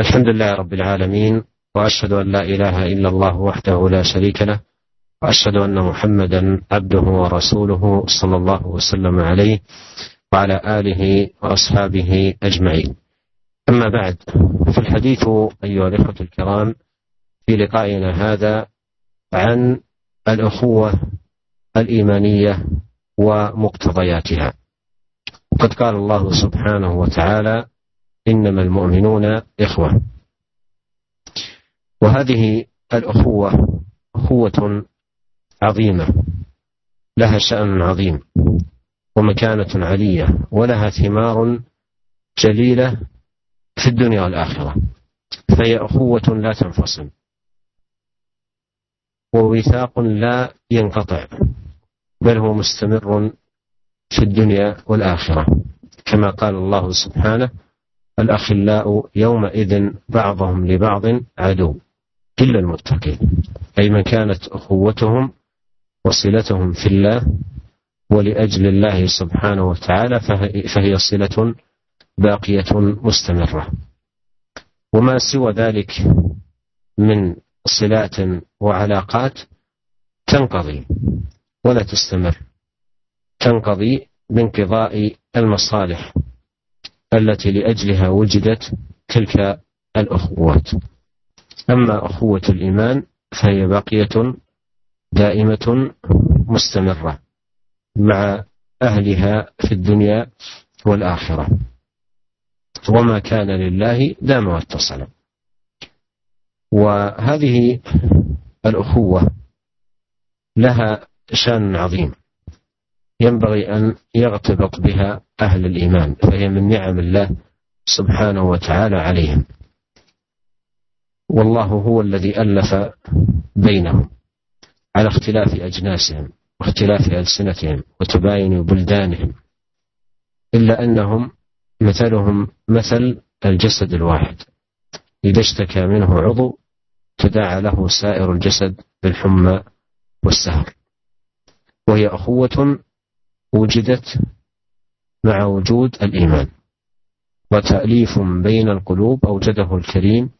الحمد لله رب العالمين وأشهد أن لا إله إلا الله وحده لا شريك له وأشهد أن محمدا عبده ورسوله صلى الله وسلم عليه وعلى آله وأصحابه أجمعين. أما بعد فالحديث أيها الإخوة الكرام في لقائنا هذا عن الأخوة الإيمانية ومقتضياتها. وقد قال الله سبحانه وتعالى إنما المؤمنون إخوة. وهذه الأخوة اخوه عظيمة. لها شأن عظيم ومكانة علية ولها ثمار جليلة في الدنيا والآخرة. فهي أخوة لا تنفصل. ووثاق لا ينقطع بل هو مستمر في الدنيا والآخرة. كما قال الله سبحانه الأخلاء يومئذ بعضهم لبعض عدو. إلا المتقين. أي من كانت أخوتهم وصلتهم في الله ولأجل الله سبحانه وتعالى فهي صلة باقية مستمرة. وما سوى ذلك من صلات وعلاقات تنقضي ولا تستمر. تنقضي بانقضاء المصالح. التي لأجلها وجدت تلك الأخوات. أما أخوة الإيمان فهي باقية دائمة مستمرة مع أهلها في الدنيا والآخرة. وما كان لله دام واتصل وهذه الأخوة لها شأن عظيم. ينبغي أن يغتبط بها أهل الإيمان فهي من نعم الله سبحانه وتعالى عليهم. والله هو الذي ألف بينهم على اختلاف أجناسهم واختلاف ألسنتهم وتباين بلدانهم إلا أنهم مثلهم مثل الجسد الواحد. إذا اشتكى منه عضو تداعى له سائر الجسد بالحمى والسهر وهي أخوة وجدت مع وجود الإيمان. وتأليف بين القلوب أوجده الكريم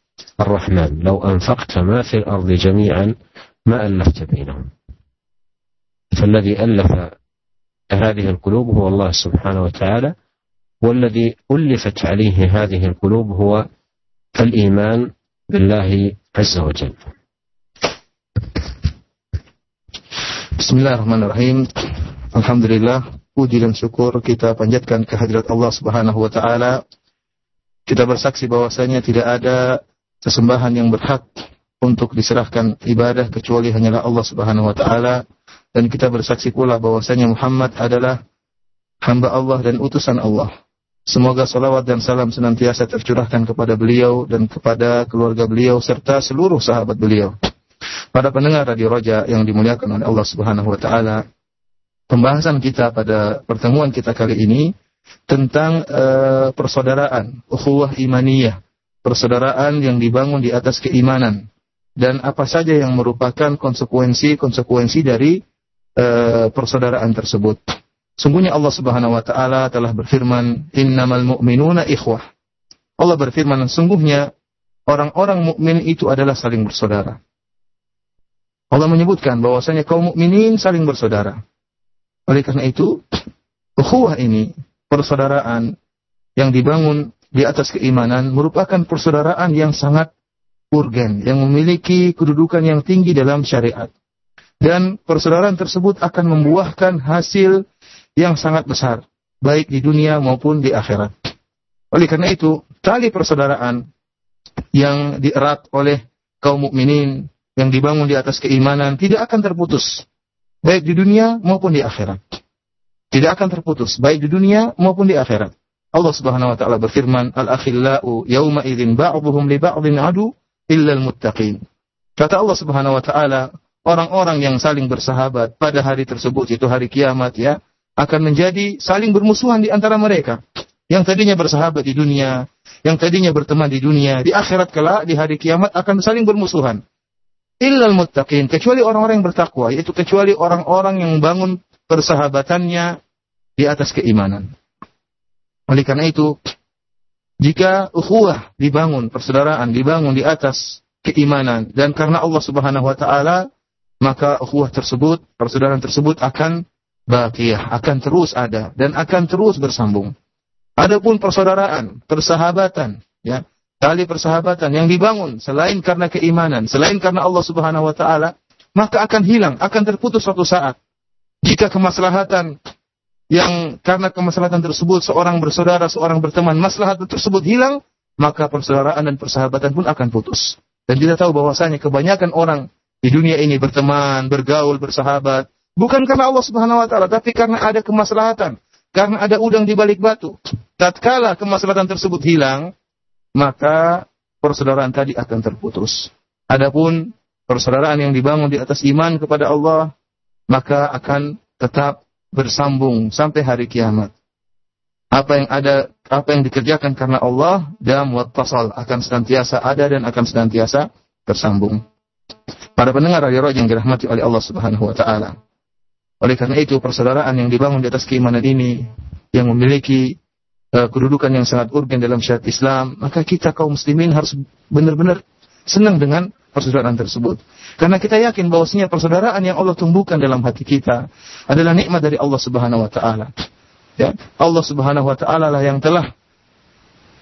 الرحمن. لو أنفقت ما في الأرض جميعا ما ألفت بينهم. فالذي ألف هذه القلوب هو الله سبحانه وتعالى والذي ألفت عليه هذه القلوب هو الإيمان بالله عز وجل. Bismillahirrahmanirrahim. Alhamdulillah, puji dan syukur kita panjatkan kehadirat Allah Subhanahu wa taala. Kita bersaksi bahwasanya tidak ada sesembahan yang berhak untuk diserahkan ibadah kecuali hanyalah Allah Subhanahu wa taala dan kita bersaksi pula bahwasanya Muhammad adalah hamba Allah dan utusan Allah. Semoga salawat dan salam senantiasa tercurahkan kepada beliau dan kepada keluarga beliau serta seluruh sahabat beliau. Pada pendengar Radio Roja yang dimuliakan oleh Allah Subhanahu wa taala, pembahasan kita pada pertemuan kita kali ini tentang uh, persaudaraan, ukhuwah imaniyah, persaudaraan yang dibangun di atas keimanan dan apa saja yang merupakan konsekuensi-konsekuensi dari uh, persaudaraan tersebut. Sungguhnya Allah Subhanahu wa taala telah berfirman, "Innamal mu'minuna ikhwah." Allah berfirman, sungguhnya orang-orang mukmin itu adalah saling bersaudara. Allah menyebutkan bahwasanya kaum mukminin saling bersaudara. Oleh karena itu, ukhuwah ini, persaudaraan yang dibangun di atas keimanan merupakan persaudaraan yang sangat urgen, yang memiliki kedudukan yang tinggi dalam syariat. Dan persaudaraan tersebut akan membuahkan hasil yang sangat besar, baik di dunia maupun di akhirat. Oleh karena itu, tali persaudaraan yang dierat oleh kaum mukminin yang dibangun di atas keimanan tidak akan terputus, baik di dunia maupun di akhirat. Tidak akan terputus, baik di dunia maupun di akhirat. Allah Subhanahu wa taala berfirman, "Al-akhillau yauma idzin ba'dhum li ba'dhin adu illa al-muttaqin." Kata Allah Subhanahu wa taala, orang-orang yang saling bersahabat pada hari tersebut yaitu hari kiamat ya, akan menjadi saling bermusuhan di antara mereka. Yang tadinya bersahabat di dunia, yang tadinya berteman di dunia, di akhirat kelak di hari kiamat akan saling bermusuhan. Illal muttaqin, kecuali orang-orang yang bertakwa, yaitu kecuali orang-orang yang bangun persahabatannya di atas keimanan. Oleh karena itu, Jika ukhuwah dibangun, persaudaraan dibangun di atas keimanan dan karena Allah Subhanahu wa taala, maka ukhuwah tersebut, persaudaraan tersebut akan baqiyah, akan terus ada dan akan terus bersambung. Adapun persaudaraan, persahabatan, ya, tali persahabatan yang dibangun selain karena keimanan, selain karena Allah Subhanahu wa taala, maka akan hilang, akan terputus suatu saat. Jika kemaslahatan yang karena kemaslahatan tersebut seorang bersaudara, seorang berteman, maslahat tersebut hilang, maka persaudaraan dan persahabatan pun akan putus. Dan kita tahu bahwasanya kebanyakan orang di dunia ini berteman, bergaul, bersahabat, bukan karena Allah Subhanahu wa taala, tapi karena ada kemaslahatan, karena ada udang di balik batu. Tatkala kemaslahatan tersebut hilang, maka persaudaraan tadi akan terputus. Adapun persaudaraan yang dibangun di atas iman kepada Allah, maka akan tetap bersambung sampai hari kiamat. Apa yang ada, apa yang dikerjakan karena Allah, dan wattasal akan senantiasa ada dan akan senantiasa tersambung. Para pendengar radio yang dirahmati oleh Allah Subhanahu wa taala. Oleh karena itu persaudaraan yang dibangun di atas keimanan ini yang memiliki uh, kedudukan yang sangat urgen dalam syariat Islam, maka kita kaum muslimin harus benar-benar senang dengan persaudaraan tersebut. Karena kita yakin bahwasanya persaudaraan yang Allah tumbuhkan dalam hati kita adalah nikmat dari Allah Subhanahu wa taala. Ya, Allah Subhanahu wa taala lah yang telah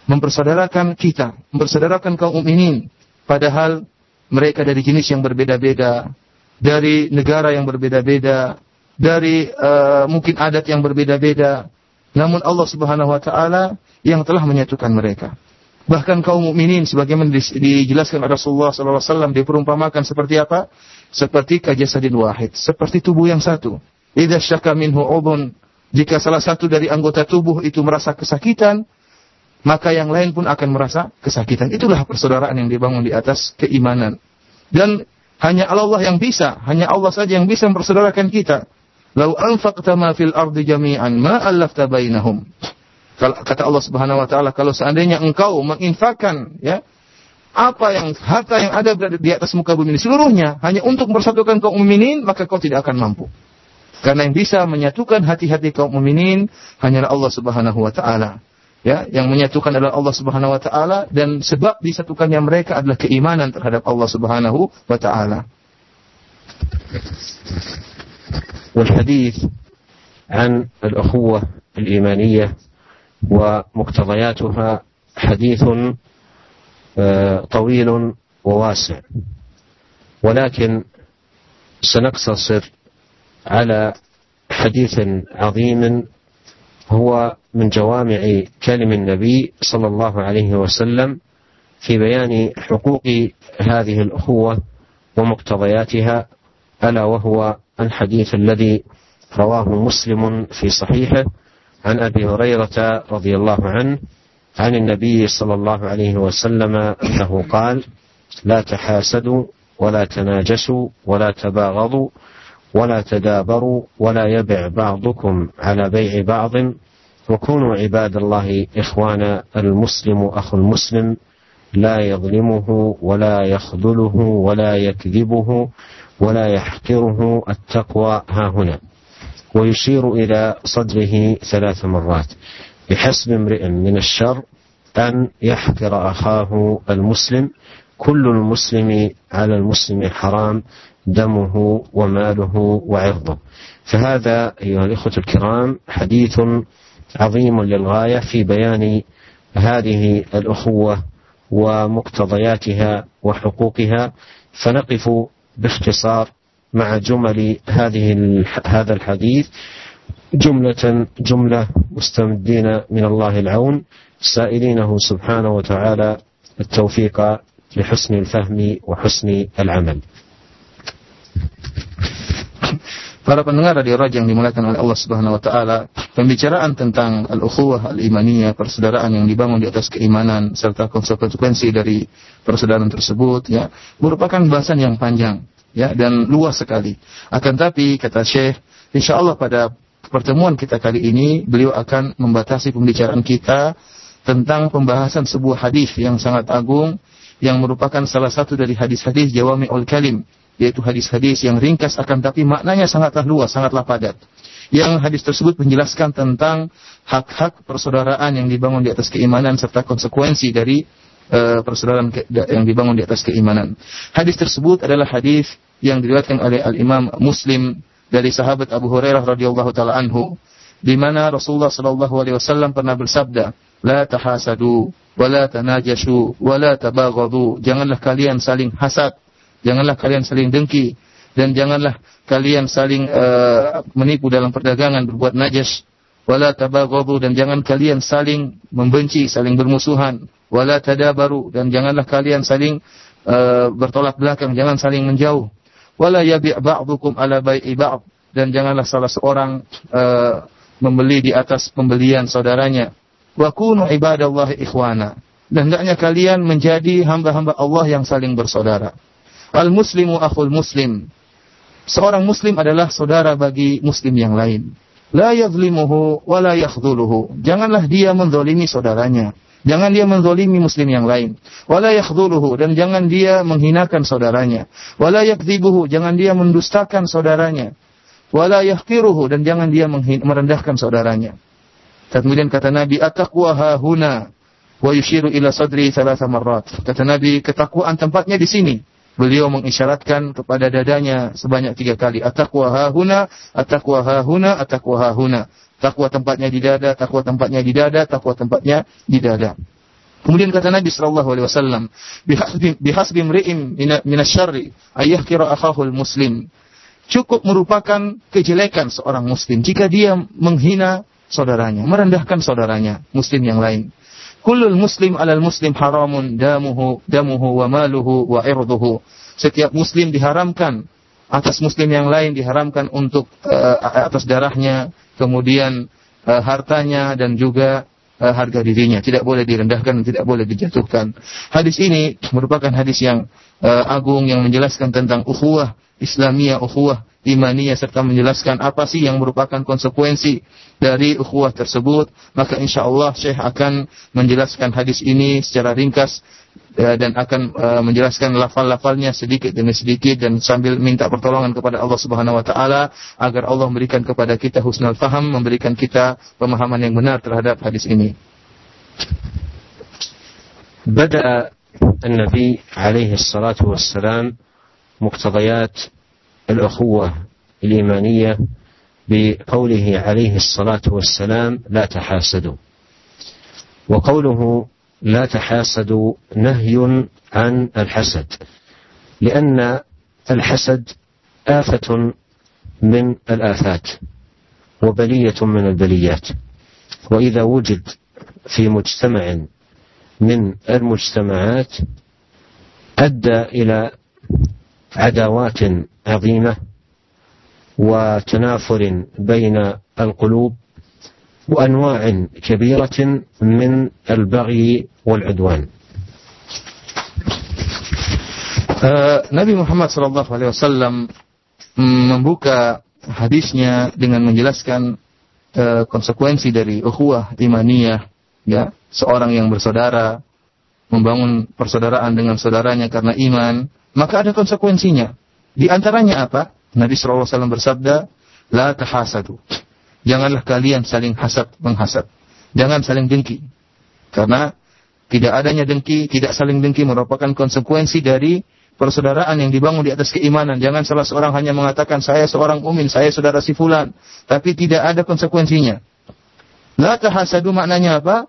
mempersaudarakan kita, mempersaudarakan kaum mukminin padahal mereka dari jenis yang berbeda-beda, dari negara yang berbeda-beda, dari uh, mungkin adat yang berbeda-beda, namun Allah Subhanahu wa taala yang telah menyatukan mereka. Bahkan kaum mukminin sebagaimana dijelaskan oleh Rasulullah wasallam diperumpamakan seperti apa? Seperti kajasadin wahid, seperti tubuh yang satu. Idza syaka minhu jika salah satu dari anggota tubuh itu merasa kesakitan, maka yang lain pun akan merasa kesakitan. Itulah persaudaraan yang dibangun di atas keimanan. Dan hanya Allah yang bisa, hanya Allah saja yang bisa mempersaudarakan kita. Lau anfaqta ma fil ardi jami'an ma allafta bainahum. Kata Allah Subhanahu wa taala, kalau seandainya engkau menginfakkan ya apa yang harta yang ada berada di atas muka bumi ini seluruhnya hanya untuk mempersatukan kaum mukminin, maka kau tidak akan mampu. Karena yang bisa menyatukan hati-hati kaum mukminin hanyalah Allah Subhanahu wa taala. Ya, yang menyatukan adalah Allah Subhanahu wa taala dan sebab disatukannya mereka adalah keimanan terhadap Allah Subhanahu wa taala. والحديث عن الأخوة الإيمانية ومقتضياتها حديث طويل وواسع. ولكن سنقتصر على حديث عظيم هو من جوامع كلم النبي صلى الله عليه وسلم في بيان حقوق هذه الأخوة ومقتضياتها ألا وهو الحديث الذي رواه مسلم في صحيحه عن أبي هريرة رضي الله عنه عن النبي صلى الله عليه وسلم أنه قال لا تحاسدوا ولا تناجسوا ولا تباغضوا ولا تدابروا ولا يبع بعضكم على بيع بعض وكونوا عباد الله اخوانا المسلم أخو المسلم لا يظلمه ولا يخذله ولا يكذبه ولا يحقره التقوى ها هنا. ويشير إلى صدره ثلاث مرات. بحسب امرئ من الشر أن يحقر أخاه المسلم. كل المسلم على المسلم حرام دمه وماله وعرضه. فهذا أيها الإخوة الكرام حديث عظيم للغاية في بيان هذه الأخوة ومقتضياتها وحقوقها. فنقف باختصار مع جمل هذه هذا الحديث جملة جملة مستمدين من الله العون سائلينه سبحانه وتعالى التوفيق لحسن الفهم وحسن العمل. Para pendengar radio Raja yang dimuliakan oleh Allah Subhanahu wa taala, pembicaraan tentang al-ukhuwah al-imaniyah, persaudaraan yang dibangun di atas keimanan serta konsekuensi dari persaudaraan tersebut ya, merupakan bahasan yang panjang ya dan luas sekali. Akan tapi kata Syekh, insya Allah pada pertemuan kita kali ini beliau akan membatasi pembicaraan kita tentang pembahasan sebuah hadis yang sangat agung yang merupakan salah satu dari hadis-hadis Jawami ul Kalim yaitu hadis-hadis yang ringkas akan tapi maknanya sangatlah luas, sangatlah padat. yang hadis tersebut menjelaskan tentang hak-hak persaudaraan yang dibangun di atas keimanan serta konsekuensi dari uh, persaudaraan yang dibangun di atas keimanan. Hadis tersebut adalah hadis yang diriwayatkan oleh Al Imam Muslim dari sahabat Abu Hurairah radhiyallahu taala anhu di mana Rasulullah sallallahu alaihi wasallam pernah bersabda, "La tahasadu wa la tanajashu wa la tabaghadu." Janganlah kalian saling hasad, janganlah kalian saling dengki dan janganlah kalian saling uh, menipu dalam perdagangan berbuat najas wala tabaghadu dan jangan kalian saling membenci, saling bermusuhan, wala tadabaru dan janganlah kalian saling uh, bertolak belakang, jangan saling menjauh. Wala yabi' ba'dukum ala bai'i ba'd dan janganlah salah seorang uh, membeli di atas pembelian saudaranya. Wa kunu ibadallahi ikhwana. Dan hendaknya kalian menjadi hamba-hamba Allah yang saling bersaudara. Al muslimu akhul muslim. Seorang muslim adalah saudara bagi muslim yang lain. La yadhlimuhu wa la yakhdhuluhu. Janganlah dia menzalimi saudaranya. Jangan dia menzalimi muslim yang lain. Wala yakhdhuluhu dan jangan dia menghinakan saudaranya. Wala yakdzibuhu, jangan dia mendustakan saudaranya wala yahqiruhu dan jangan dia merendahkan saudaranya. Kemudian kata Nabi, "At-taqwa huna wa yushiru ila sadri thalatha marrat." Kata Nabi, ketakwaan tempatnya di sini. Beliau mengisyaratkan kepada dadanya sebanyak tiga kali. At-taqwa huna, at-taqwa huna, at-taqwa huna. Takwa tempatnya di dada, takwa tempatnya di dada, takwa tempatnya di dada. Kemudian kata Nabi sallallahu alaihi wasallam, "Bihasbi bihasbi imri'in min asy-syarri ayyahkira akhahu muslim cukup merupakan kejelekan seorang muslim jika dia menghina saudaranya, merendahkan saudaranya, muslim yang lain. Kullul muslim alal muslim haramun damuhu damuhu wa maluhu wa irduhu. Setiap muslim diharamkan atas muslim yang lain diharamkan untuk uh, atas darahnya, kemudian uh, hartanya dan juga uh, harga dirinya. Tidak boleh direndahkan, tidak boleh dijatuhkan. Hadis ini merupakan hadis yang uh, agung yang menjelaskan tentang ukhuwah Islamiyah, ukhuwah imaniyah serta menjelaskan apa sih yang merupakan konsekuensi dari ukhuwah tersebut, maka insya Allah Syekh akan menjelaskan hadis ini secara ringkas ya, dan akan uh, menjelaskan lafal-lafalnya sedikit demi sedikit dan sambil minta pertolongan kepada Allah Subhanahu wa taala agar Allah memberikan kepada kita husnul faham, memberikan kita pemahaman yang benar terhadap hadis ini. بدأ النبي عليه الصلاة والسلام مقتضيات الأخوة الإيمانية بقوله عليه الصلاة والسلام لا تحاسدوا. وقوله لا تحاسدوا نهي عن الحسد لأن الحسد آفة من الآفات وبلية من البليات. وإذا وجد في مجتمع من المجتمعات أدى إلى عداوات عظيمه وتنافر بين القلوب وانواع كبيره من البغي والعدوان. Nabi Muhammad SAW membuka hadisnya dengan menjelaskan uh, konsekuensi dari ukhuwah imaniyah, ya seorang yang bersaudara membangun persaudaraan dengan saudaranya karena iman, maka ada konsekuensinya. Di antaranya apa? Nabi SAW bersabda, La tahasadu. Janganlah kalian saling hasad menghasad. Jangan saling dengki. Karena tidak adanya dengki, tidak saling dengki merupakan konsekuensi dari persaudaraan yang dibangun di atas keimanan. Jangan salah seorang hanya mengatakan saya seorang umin, saya saudara si fulan, tapi tidak ada konsekuensinya. La tahasadu maknanya apa?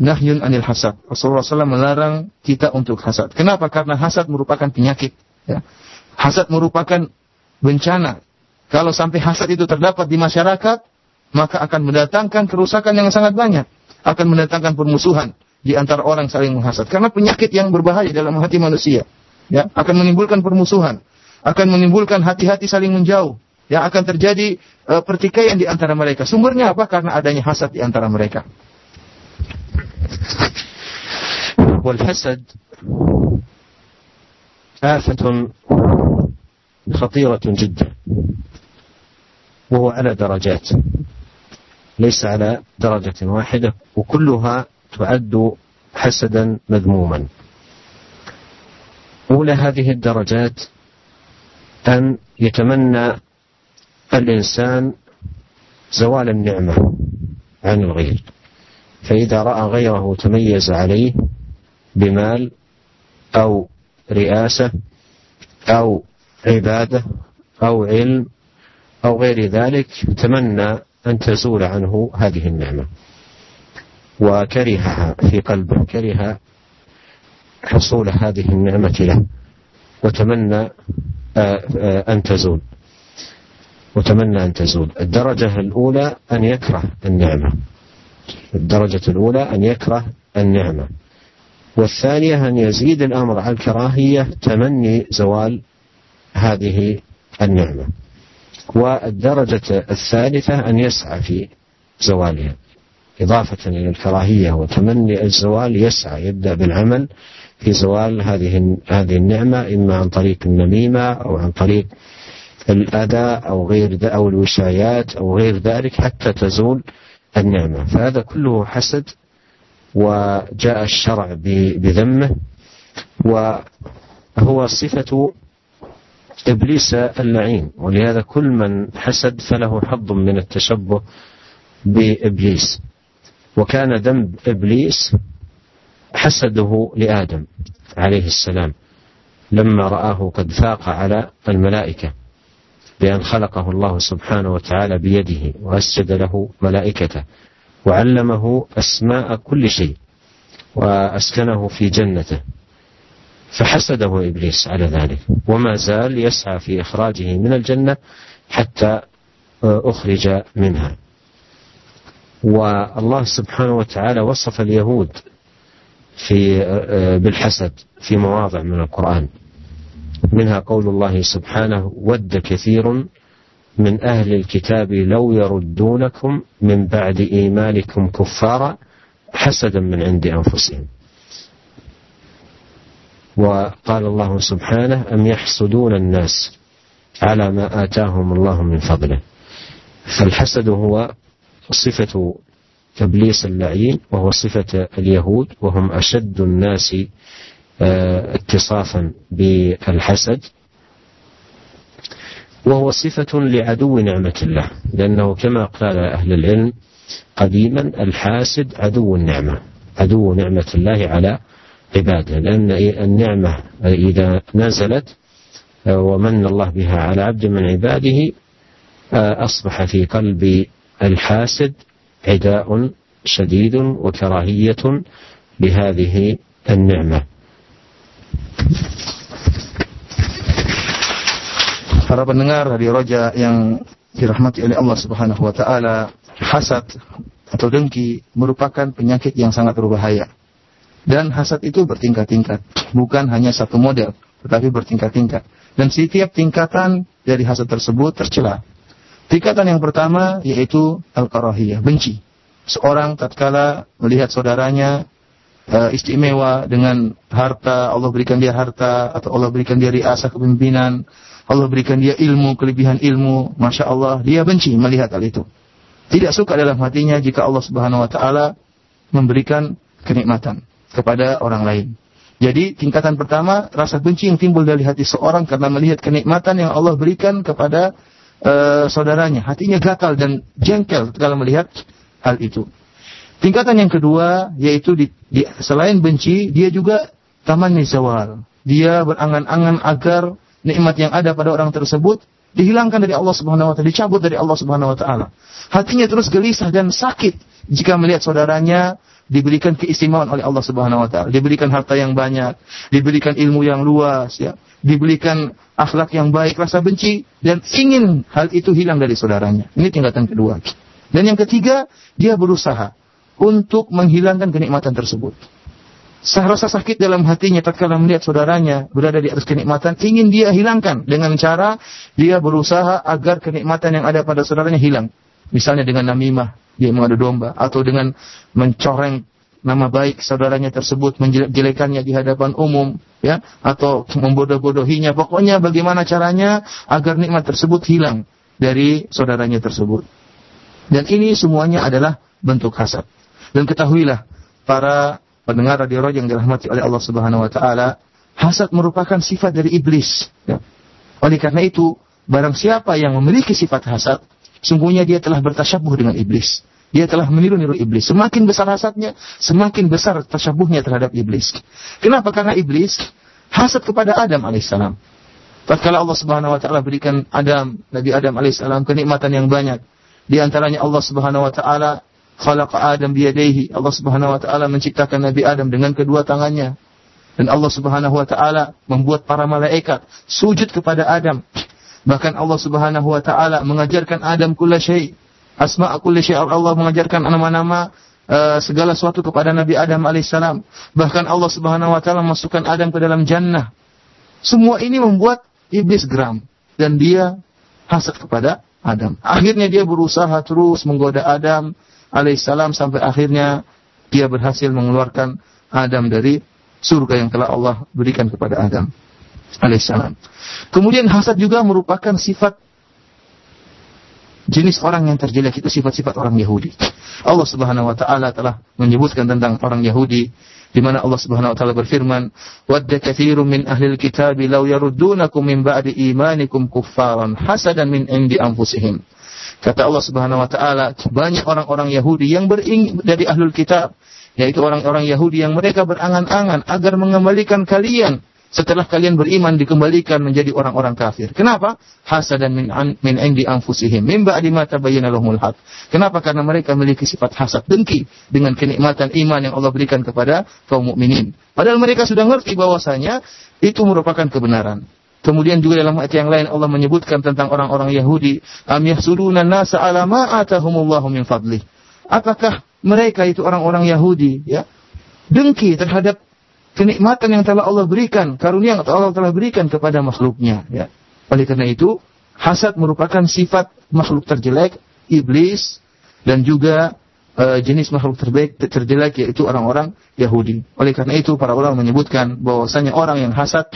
Nahyun anil hasad. Rasulullah SAW melarang kita untuk hasad. Kenapa? Karena hasad merupakan penyakit. Ya. Hasad merupakan bencana. Kalau sampai hasad itu terdapat di masyarakat, maka akan mendatangkan kerusakan yang sangat banyak. Akan mendatangkan permusuhan di antara orang saling menghasad. Karena penyakit yang berbahaya dalam hati manusia. Ya, akan menimbulkan permusuhan. Akan menimbulkan hati-hati saling menjauh. Ya, akan terjadi uh, pertikaian di antara mereka. Sumbernya apa? Karena adanya hasad di antara mereka. Wal hasad آفة خطيرة جدا. وهو على درجات. ليس على درجة واحدة. وكلها تعد حسدا مذموما. أولى هذه الدرجات أن يتمنى الإنسان زوال النعمة عن الغير. فإذا رأى غيره تميز عليه بمال أو رئاسة أو عبادة أو علم أو غير ذلك تمنى أن تزول عنه هذه النعمة. وكرهها في قلبه كره حصول هذه النعمة له وتمنى آه، آه، أن تزول. وتمنى أن تزول. الدرجة الأولى أن يكره النعمة. الدرجة الأولى أن يكره النعمة. والثانية أن يزيد الأمر على الكراهية تمني زوال هذه النعمة. والدرجة الثالثة أن يسعى في زوالها. إضافة إلى الكراهية وتمني الزوال يسعى يبدأ بالعمل في زوال هذه هذه النعمة إما عن طريق النميمة أو عن طريق الأذى أو غير أو الوشايات أو غير ذلك حتى تزول النعمة. فهذا كله حسد وجاء الشرع بذمه وهو صفة إبليس اللعين ولهذا كل من حسد فله حظ من التشبه بإبليس. وكان ذنب إبليس حسده لآدم عليه السلام لما رآه قد فاق على الملائكة بأن خلقه الله سبحانه وتعالى بيده وأسجد له ملائكته. وعلمه أسماء كل شيء وأسكنه في جنته. فحسده إبليس على ذلك. وما زال يسعى في إخراجه من الجنة حتى أخرج منها. والله سبحانه وتعالى وصف اليهود في بالحسد في مواضع من القرآن. منها قول الله سبحانه ود كثير من أهل الكتاب لو يردونكم من بعد إيمانكم كفارا حسدا من عند أنفسهم. وقال الله سبحانه أم يحسدون الناس على ما آتاهم الله من فضله. فالحسد هو صفة إبليس اللعين وهو صفة اليهود وهم أشد الناس آه، اتصافا بالحسد. وهو صفة لعدو نعمة الله لأنه كما قال أهل العلم قديما الحاسد عدو النعمة عدو نعمة الله على عباده لأن النعمة إذا نزلت آه، ومن الله بها على عبد من عباده آه، أصبح في قلب الحاسد عداء شديد وكراهية لهذه النعمة. Para pendengar Radio Roja yang dirahmati oleh Allah Subhanahu wa taala, hasad atau dengki merupakan penyakit yang sangat berbahaya. Dan hasad itu bertingkat-tingkat, bukan hanya satu model, tetapi bertingkat-tingkat. Dan setiap tingkatan dari hasad tersebut tercela. Tingkatan yang pertama yaitu al-karahiyah, benci. Seorang tatkala melihat saudaranya uh, istimewa dengan harta, Allah berikan dia harta, atau Allah berikan dia riasa kepemimpinan, Allah berikan dia ilmu, kelebihan ilmu, Masya Allah, dia benci melihat hal itu. Tidak suka dalam hatinya jika Allah Subhanahu Wa Taala memberikan kenikmatan kepada orang lain. Jadi tingkatan pertama rasa benci yang timbul dari hati seorang karena melihat kenikmatan yang Allah berikan kepada uh, saudaranya. Hatinya gatal dan jengkel kalau melihat hal itu. Tingkatan yang kedua yaitu di, di, selain benci dia juga taman zawal. Dia berangan-angan agar nikmat yang ada pada orang tersebut dihilangkan dari Allah Subhanahu wa taala, dicabut dari Allah Subhanahu wa taala. Hatinya terus gelisah dan sakit jika melihat saudaranya diberikan keistimewaan oleh Allah Subhanahu wa taala, diberikan harta yang banyak, diberikan ilmu yang luas ya, diberikan akhlak yang baik, rasa benci dan ingin hal itu hilang dari saudaranya. Ini tingkatan kedua. Dan yang ketiga, dia berusaha untuk menghilangkan kenikmatan tersebut. Sah rasa sakit dalam hatinya tatkala melihat saudaranya berada di atas kenikmatan, ingin dia hilangkan dengan cara dia berusaha agar kenikmatan yang ada pada saudaranya hilang. Misalnya dengan namimah, dia mengadu domba, atau dengan mencoreng nama baik saudaranya tersebut, menjelekannya di hadapan umum, ya, atau membodoh-bodohinya. Pokoknya bagaimana caranya agar nikmat tersebut hilang dari saudaranya tersebut. Dan ini semuanya adalah bentuk hasad. Dan ketahuilah para pendengar radio roh yang dirahmati oleh Allah Subhanahu wa taala, hasad merupakan sifat dari iblis. Ya. Oleh karena itu, barang siapa yang memiliki sifat hasad, sungguhnya dia telah bertasyabuh dengan iblis. Dia telah meniru-niru iblis. Semakin besar hasadnya, semakin besar tasyabuhnya terhadap iblis. Kenapa? Karena iblis hasad kepada Adam alaihissalam. Tatkala Allah Subhanahu wa taala berikan Adam, Nabi Adam alaihissalam kenikmatan yang banyak. Di antaranya Allah Subhanahu wa taala khalaqa Adam biyadaihi. Allah Subhanahu wa taala menciptakan Nabi Adam dengan kedua tangannya. Dan Allah Subhanahu wa taala membuat para malaikat sujud kepada Adam. Bahkan Allah Subhanahu wa taala mengajarkan Adam kulla syai' asma kulli syai' Allah mengajarkan nama-nama uh, segala sesuatu kepada Nabi Adam alaihissalam. Bahkan Allah Subhanahu wa taala masukkan Adam ke dalam jannah. Semua ini membuat iblis geram dan dia hasad kepada Adam. Akhirnya dia berusaha terus menggoda Adam alaihissalam sampai akhirnya dia berhasil mengeluarkan Adam dari surga yang telah Allah berikan kepada Adam alaihissalam. Kemudian hasad juga merupakan sifat jenis orang yang terjelek itu sifat-sifat orang Yahudi. Allah Subhanahu wa taala telah menyebutkan tentang orang Yahudi di mana Allah Subhanahu wa taala berfirman, "Wadda katsirun min ahli alkitab law yaruddunakum min ba'di imanikum kuffaran hasadan min indi anfusihim." Kata Allah Subhanahu wa taala, banyak orang-orang Yahudi yang bering dari ahlul kitab, yaitu orang-orang Yahudi yang mereka berangan-angan agar mengembalikan kalian setelah kalian beriman dikembalikan menjadi orang-orang kafir. Kenapa? Hasadan min an, min indi anfusihim min ba'di ma tabayyana lahumul haq. Kenapa? Karena mereka memiliki sifat hasad dengki dengan kenikmatan iman yang Allah berikan kepada kaum mukminin. Padahal mereka sudah ngerti bahwasanya itu merupakan kebenaran. Kemudian juga dalam ayat yang lain Allah menyebutkan tentang orang-orang Yahudi, am yahsuruna nasa ala ma atahumullahu min. Apakah mereka itu orang-orang Yahudi ya dengki terhadap kenikmatan yang telah Allah berikan, karunia yang Allah telah berikan kepada makhluknya. Ya. Oleh karena itu, hasad merupakan sifat makhluk terjelek, iblis, dan juga uh, jenis makhluk terbaik terjelek yaitu orang-orang Yahudi. Oleh karena itu, para ulama menyebutkan bahwasanya orang yang hasad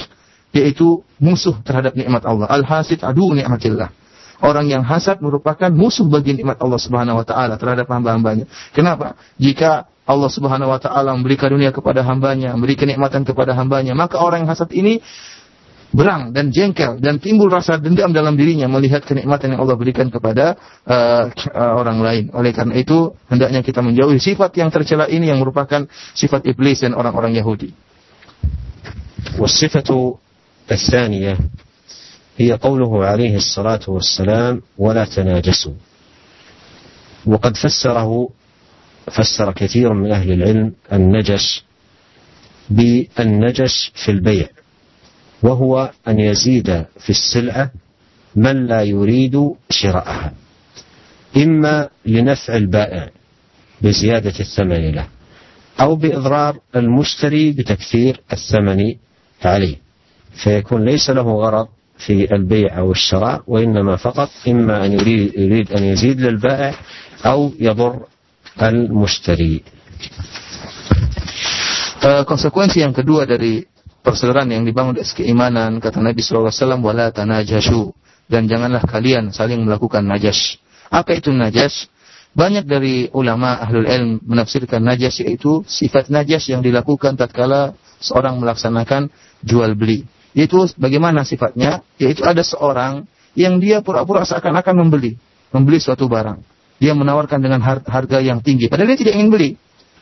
yaitu musuh terhadap nikmat Allah. Al-hasid adu nikmatillah. Orang yang hasad merupakan musuh bagi nikmat Allah Subhanahu wa taala terhadap hamba-hambanya. Kenapa? Jika Allah Subhanahu wa taala memberikan dunia kepada hambanya, memberikan nikmatan kepada hambanya, maka orang yang hasad ini berang dan jengkel dan timbul rasa dendam dalam dirinya melihat kenikmatan yang Allah berikan kepada uh, uh, orang lain. Oleh karena itu, hendaknya kita menjauhi sifat yang tercela ini yang merupakan sifat iblis dan orang-orang Yahudi. Wasifatu الثانية هي قوله عليه الصلاة والسلام ولا تناجسوا. وقد فسره فسر كثير من أهل العلم النجش بالنجش في البيع وهو أن يزيد في السلعة من لا يريد شراءها إما لنفع البائع بزيادة الثمن له أو بإضرار المشتري بتكثير الثمن عليه. فيكون ليس له غرض في البيع أو الشراء وإنما فقط إما أن يريد, يريد أن يزيد للبائع أو يضر al-mushtari. Uh, konsekuensi yang kedua dari persaudaraan yang dibangun dari keimanan kata Nabi SAW wala tanajashu dan janganlah kalian saling melakukan najas. Apa itu najas? Banyak dari ulama ahlul ilm menafsirkan najas yaitu sifat najas yang dilakukan tatkala seorang melaksanakan jual beli. Yaitu bagaimana sifatnya? Yaitu ada seorang yang dia pura-pura seakan-akan membeli, membeli suatu barang dia menawarkan dengan harga yang tinggi. Padahal dia tidak ingin beli.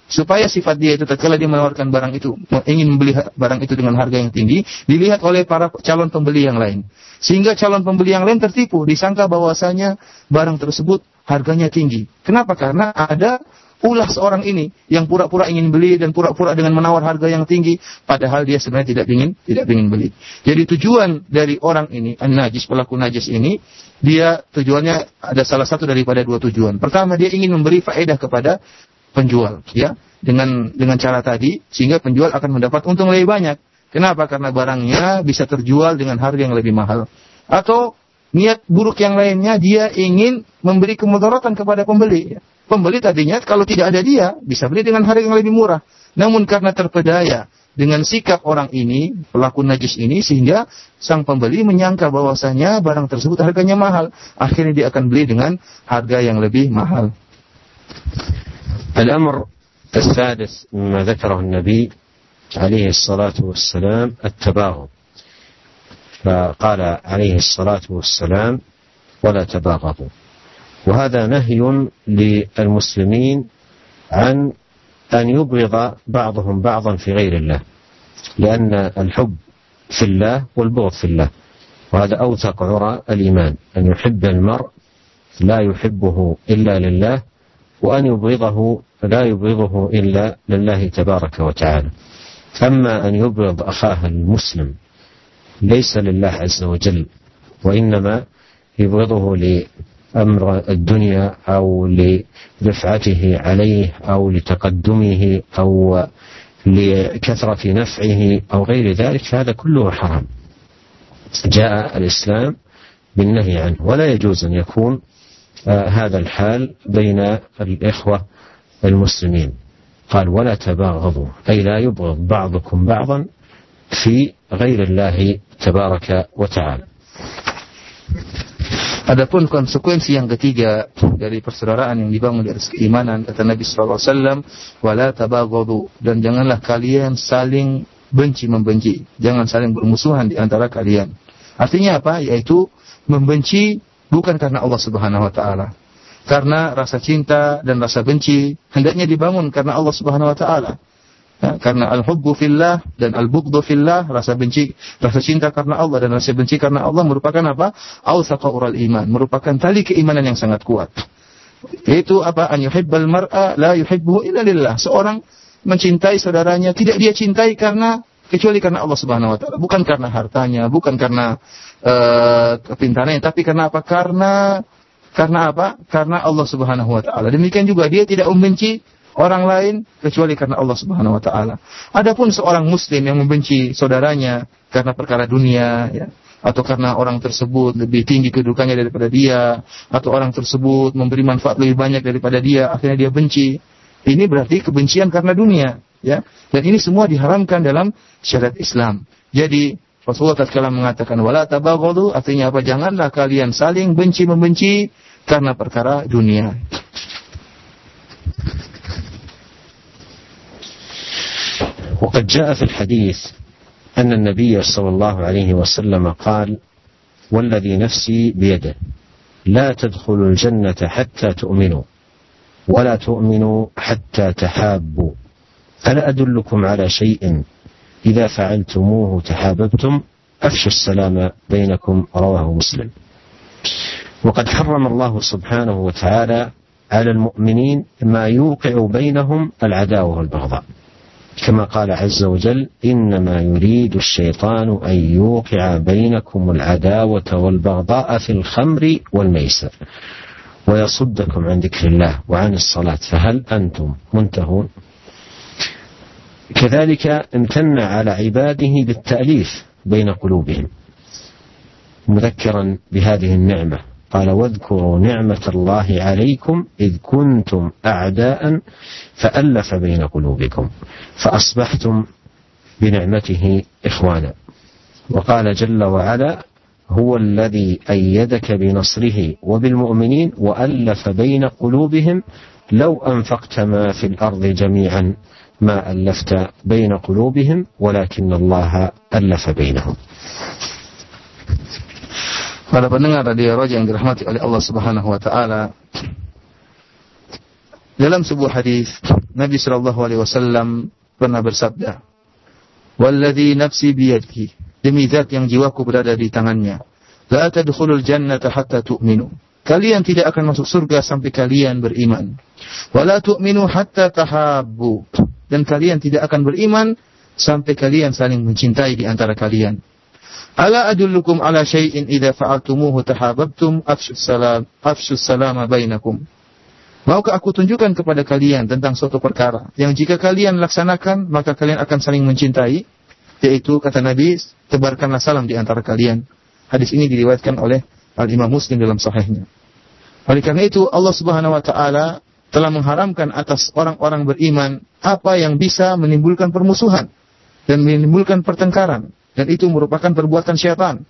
Supaya sifat dia itu tatkala dia menawarkan barang itu, ingin membeli barang itu dengan harga yang tinggi, dilihat oleh para calon pembeli yang lain. Sehingga calon pembeli yang lain tertipu, disangka bahwasanya barang tersebut harganya tinggi. Kenapa? Karena ada ulah seorang ini yang pura-pura ingin beli dan pura-pura dengan menawar harga yang tinggi padahal dia sebenarnya tidak ingin tidak ingin beli. Jadi tujuan dari orang ini an-najis pelaku najis ini dia tujuannya ada salah satu daripada dua tujuan. Pertama dia ingin memberi faedah kepada penjual ya dengan dengan cara tadi sehingga penjual akan mendapat untung lebih banyak. Kenapa? Karena barangnya bisa terjual dengan harga yang lebih mahal. Atau niat buruk yang lainnya dia ingin memberi kemudaratan kepada pembeli. Ya. Pembeli tadinya kalau tidak ada dia bisa beli dengan harga yang lebih murah. Namun karena terpedaya dengan sikap orang ini, pelaku najis ini sehingga sang pembeli menyangka bahwasanya barang tersebut harganya mahal. Akhirnya dia akan beli dengan harga yang lebih mahal. الأمر السادس مما ذكره النبي عليه الصلاة والسلام التباغض فقال عليه الصلاة والسلام ولا تباغضوا وهذا نهي للمسلمين عن أن يبغض بعضهم بعضا في غير الله لأن الحب في الله والبغض في الله وهذا أوثق عرى الإيمان أن يحب المرء لا يحبه إلا لله وأن يبغضه لا يبغضه إلا لله تبارك وتعالى. أما أن يبغض أخاه المسلم ليس لله عز وجل وإنما يبغضه لأمر الدنيا أو لرفعته عليه أو لتقدمه أو لكثرة نفعه أو غير ذلك هذا كله حرام. جاء الإسلام بالنهي عنه. ولا يجوز أن يكون آه، هذا الحال بين الإخوة المسلمين. قال ولا تباغضوا. أي لا يبغض بعضكم بعضا في غير الله wa ta'ala. Adapun konsekuensi yang ketiga dari persaudaraan yang dibangun di atas keimanan kata Nabi sallallahu alaihi wasallam wala tabaghadu dan janganlah kalian saling benci membenci, jangan saling bermusuhan di antara kalian. Artinya apa? Yaitu membenci bukan karena Allah Subhanahu wa taala. Karena rasa cinta dan rasa benci hendaknya dibangun karena Allah Subhanahu wa taala. Ya, karena al-hubbu fillah dan al-bughdhu fillah, rasa benci, rasa cinta karena Allah dan rasa benci karena Allah merupakan apa? Awsaqa ural iman, merupakan tali keimanan yang sangat kuat. Itu apa? An yuhibbal mar'a la yuhibbuhu illa lillah. Seorang mencintai saudaranya tidak dia cintai karena kecuali karena Allah Subhanahu wa taala, bukan karena hartanya, bukan karena uh, kepintarannya, tapi karena apa? Karena karena apa? Karena Allah Subhanahu wa taala. Demikian juga dia tidak membenci orang lain kecuali karena Allah Subhanahu wa taala. Adapun seorang muslim yang membenci saudaranya karena perkara dunia ya, atau karena orang tersebut lebih tinggi kedudukannya daripada dia atau orang tersebut memberi manfaat lebih banyak daripada dia akhirnya dia benci. Ini berarti kebencian karena dunia, ya. Dan ini semua diharamkan dalam syariat Islam. Jadi Rasulullah tatkala mengatakan wala tabaghadu artinya apa? Janganlah kalian saling benci membenci karena perkara dunia. وقد جاء في الحديث أن النبي صلى الله عليه وسلم قال والذي نفسي بيده لا تدخلوا الجنة حتى تؤمنوا ولا تؤمنوا حتى تحابوا ألا أدلكم على شيء إذا فعلتموه تحاببتم أفشوا السلام بينكم. رواه مسلم. وقد حرم الله سبحانه وتعالى على المؤمنين ما يوقع بينهم العداوة والبغضاء. كما قال عز وجل إنما يريد الشيطان أن يوقع بينكم العداوة والبغضاء في الخمر والميسر. ويصدكم عن ذكر الله وعن الصلاة فهل أنتم منتهون؟ كذلك امتن على عباده بالتأليف بين قلوبهم مذكرا بهذه النعمة. قال واذكروا نعمة الله عليكم إذ كنتم أعداء فألف بين قلوبكم فأصبحتم بنعمته إخوانا. وقال جل وعلا هو الذي أيدك بنصره وبالمؤمنين وألف بين قلوبهم لو أنفقت ما في الأرض جميعا ما ألفت بين قلوبهم ولكن الله ألف بينهم. Para pendengar radio Raja yang dirahmati oleh Allah Subhanahu wa taala. Dalam sebuah hadis Nabi sallallahu alaihi wasallam pernah bersabda, "Walladzi nafsi biyadihi" Demi zat yang jiwaku berada di tangannya. La tadkhulul jannata hatta tu'minu. Kalian tidak akan masuk surga sampai kalian beriman. Wala tu'minu hatta tahabbu. Dan kalian tidak akan beriman sampai kalian saling mencintai di antara kalian. Ala adullukum ala syai'in idza fa'altumuhu tahabbtum afshus salam afshus salama bainakum. Maukah aku tunjukkan kepada kalian tentang suatu perkara yang jika kalian laksanakan maka kalian akan saling mencintai yaitu kata Nabi tebarkanlah salam di antara kalian. Hadis ini diriwayatkan oleh Al Imam Muslim dalam sahihnya. Oleh karena itu Allah Subhanahu wa taala telah mengharamkan atas orang-orang beriman apa yang bisa menimbulkan permusuhan dan menimbulkan pertengkaran dan itu merupakan perbuatan syaitan.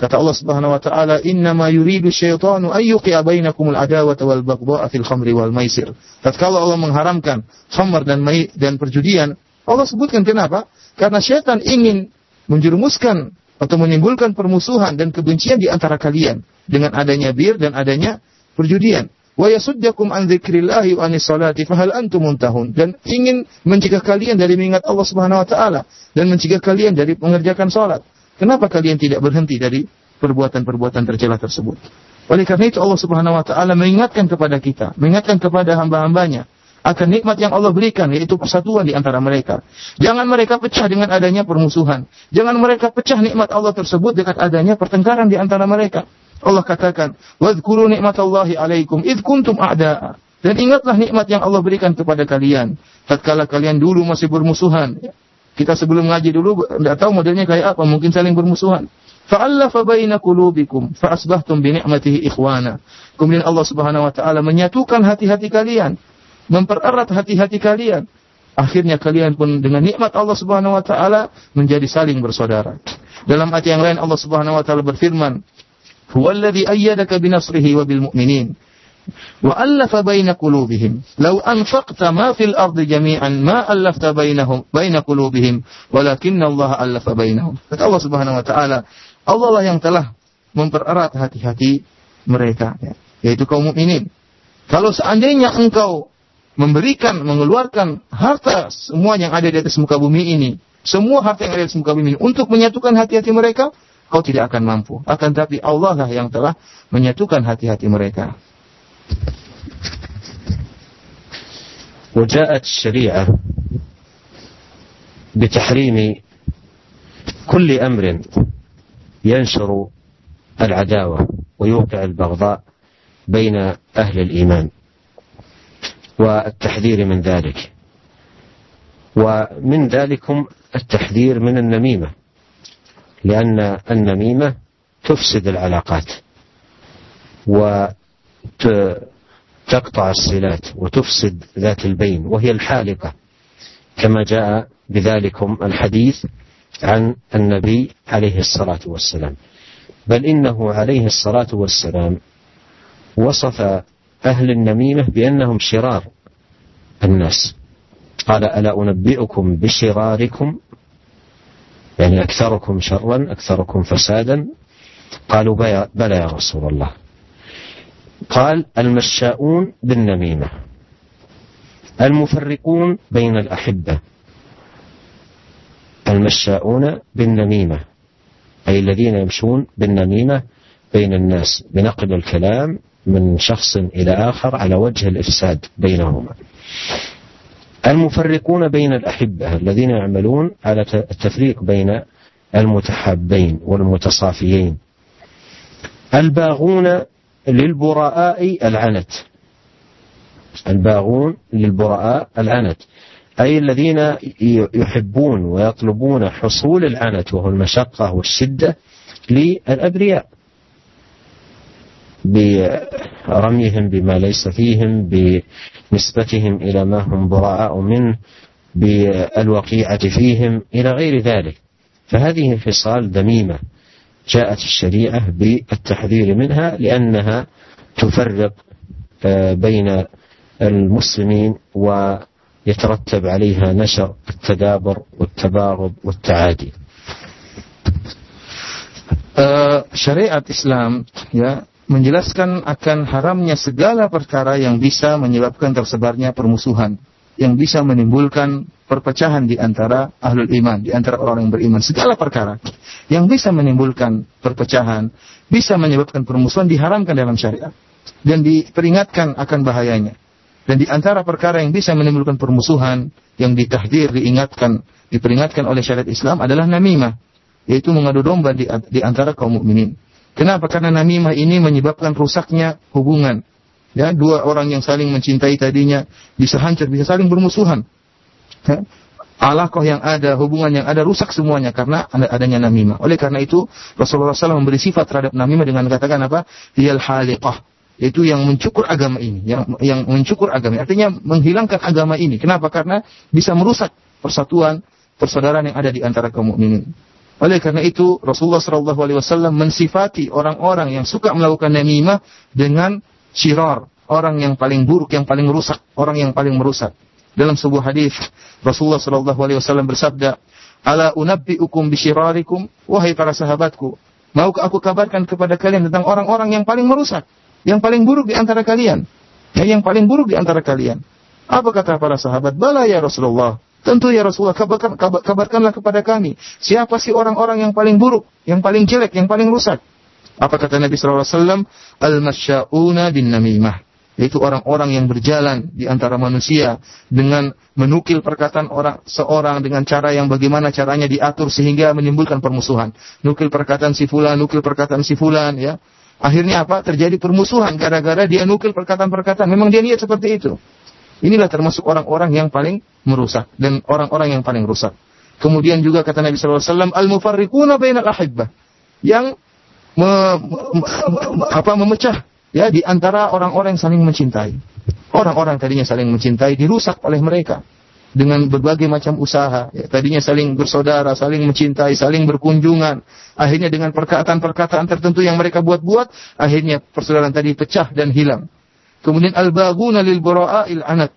Kata Allah Subhanahu wa taala, "Innama yuridu syaitanu an yuqi'a bainakumul adawata wal baghdha'a fil khamri wal maisir." Tatkala Allah mengharamkan khamr dan mai dan perjudian, Allah sebutkan kenapa? Karena syaitan ingin menjerumuskan atau menimbulkan permusuhan dan kebencian di antara kalian dengan adanya bir dan adanya perjudian. Wa yasuddakum an dzikrillahi wa anis salati fahal antum muntahun dan ingin mencegah kalian dari mengingat Allah Subhanahu wa taala dan mencegah kalian dari mengerjakan salat. Kenapa kalian tidak berhenti dari perbuatan-perbuatan tercela tersebut? Oleh karena itu Allah Subhanahu wa taala mengingatkan kepada kita, mengingatkan kepada hamba-hambanya akan nikmat yang Allah berikan yaitu persatuan di antara mereka. Jangan mereka pecah dengan adanya permusuhan. Jangan mereka pecah nikmat Allah tersebut dengan adanya pertengkaran di antara mereka. Allah katakan, "Wadhkuru nikmatallahi 'alaikum id kuntum a'da'a." Dan ingatlah nikmat yang Allah berikan kepada kalian tatkala kalian dulu masih bermusuhan. Kita sebelum ngaji dulu tidak tahu modelnya kayak apa, mungkin saling bermusuhan. Fa'allafa baina qulubikum fa asbahtum bi ni'matihi ikhwana. Kemudian Allah Subhanahu wa taala menyatukan hati-hati kalian mempererat hati-hati kalian. Akhirnya kalian pun dengan nikmat Allah Subhanahu wa taala menjadi saling bersaudara. Dalam ayat yang lain Allah Subhanahu wa taala berfirman, "Huwallazi ayyadaka binasrihi wa bil mu'minin." Wa allafa baina qulubihim. Law anfaqta ma fil ardi jami'an ma allafta bainahum baina qulubihim, walakinna Allah allafa bainahum. Kata Allah Subhanahu wa taala, Allah lah yang telah mereka, ya, yaitu kaum mukminin. Kalau seandainya engkau memberikan, mengeluarkan harta semua yang ada di atas muka bumi ini, semua harta yang ada di atas muka bumi ini untuk menyatukan hati-hati mereka, kau tidak akan mampu. Akan tapi Allah lah yang telah menyatukan hati-hati mereka. وجاءت الشريعة بتحريم كل أمر ينشر العداوة ويوقع البغضاء بين أهل الإيمان والتحذير من ذلك ومن ذلكم التحذير من النميمة لأن النميمة تفسد العلاقات وتقطع الصلات وتفسد ذات البين وهي الحالقة كما جاء بذلكم الحديث عن النبي عليه الصلاة والسلام. بل إنه عليه الصلاة والسلام وصف أهل النميمة بأنهم شرار الناس. قال ألا أنبئكم بشراركم يعني أكثركم شرا أكثركم فسادا. قالوا بلى يا رسول الله. قال المشاؤون بالنميمة المفرقون بين الأحبة. المشاؤون بالنميمة أي الذين يمشون بالنميمة بين الناس بنقل الكلام من شخص إلى آخر على وجه الإفساد بينهما. المفرقون بين الأحبة الذين يعملون على التفريق بين المتحابين والمتصافيين. الباغون للبراء العنت. الباغون للبراء العنت. أي الذين يحبون ويطلبون حصول العنت وهو المشقة والشدة للأبرياء. برميهم بما ليس فيهم بنسبتهم إلى ما هم براء منه بالوقيعة فيهم إلى غير ذلك فهذه خصال ذميمة جاءت الشريعة بالتحذير منها لأنها تفرق آه، بين المسلمين ويترتب عليها نشر التدابر والتباغض والتعادي. syariat Islam ya menjelaskan akan haramnya segala perkara yang bisa menyebabkan tersebarnya permusuhan, yang bisa menimbulkan perpecahan di antara ahlul iman, di antara orang yang beriman. Segala perkara yang bisa menimbulkan perpecahan, bisa menyebabkan permusuhan diharamkan dalam syariat dan diperingatkan akan bahayanya. Dan di antara perkara yang bisa menimbulkan permusuhan, yang ditahdir, diingatkan, diperingatkan oleh syariat Islam adalah namimah, yaitu mengadu domba di, antara kaum mukminin. Kenapa? Karena namimah ini menyebabkan rusaknya hubungan. Ya, dua orang yang saling mencintai tadinya bisa hancur, bisa saling bermusuhan. Ya. Alaqah yang ada, hubungan yang ada rusak semuanya karena adanya namimah. Oleh karena itu Rasulullah SAW memberi sifat terhadap namimah dengan katakan apa? Hiyal haliqah. Itu yang mencukur agama ini, yang yang mencukur agama. Artinya menghilangkan agama ini. Kenapa? Karena bisa merusak persatuan, persaudaraan yang ada di antara kaum mukminin. Oleh karena itu Rasulullah Shallallahu Alaihi Wasallam mensifati orang-orang yang suka melakukan namimah dengan syirar, orang yang paling buruk, yang paling rusak, orang yang paling merusak. Dalam sebuah hadis Rasulullah Shallallahu Alaihi Wasallam bersabda, "Ala unabbiukum bisyirarikum, wahai para sahabatku, maukah aku kabarkan kepada kalian tentang orang-orang yang paling merusak, yang paling buruk di antara kalian?" Ya, yang paling buruk di antara kalian. Apa kata para sahabat? Bala ya Rasulullah. Tentu ya Rasulullah, kabarkan, kabar, kabarkanlah kepada kami. Siapa sih orang-orang yang paling buruk, yang paling jelek, yang paling rusak? Apa kata Nabi SAW? Al-masya'una bin namimah. Yaitu orang-orang yang berjalan di antara manusia dengan menukil perkataan orang seorang dengan cara yang bagaimana caranya diatur sehingga menimbulkan permusuhan. Nukil perkataan si fulan, nukil perkataan si fulan, ya. Akhirnya apa? Terjadi permusuhan gara-gara dia nukil perkataan-perkataan. Memang dia niat seperti itu. Inilah termasuk orang-orang yang paling merusak dan orang-orang yang paling rusak. Kemudian juga kata Nabi SAW, al-mufarriquna bainal ahibbah. Yang me, me, me, apa memecah ya di antara orang-orang yang saling mencintai. Orang-orang tadinya saling mencintai dirusak oleh mereka dengan berbagai macam usaha. Ya, tadinya saling bersaudara, saling mencintai, saling berkunjungan. Akhirnya dengan perkataan-perkataan tertentu yang mereka buat-buat, akhirnya persaudaraan tadi pecah dan hilang. Kemudian al-baguna lil il anat,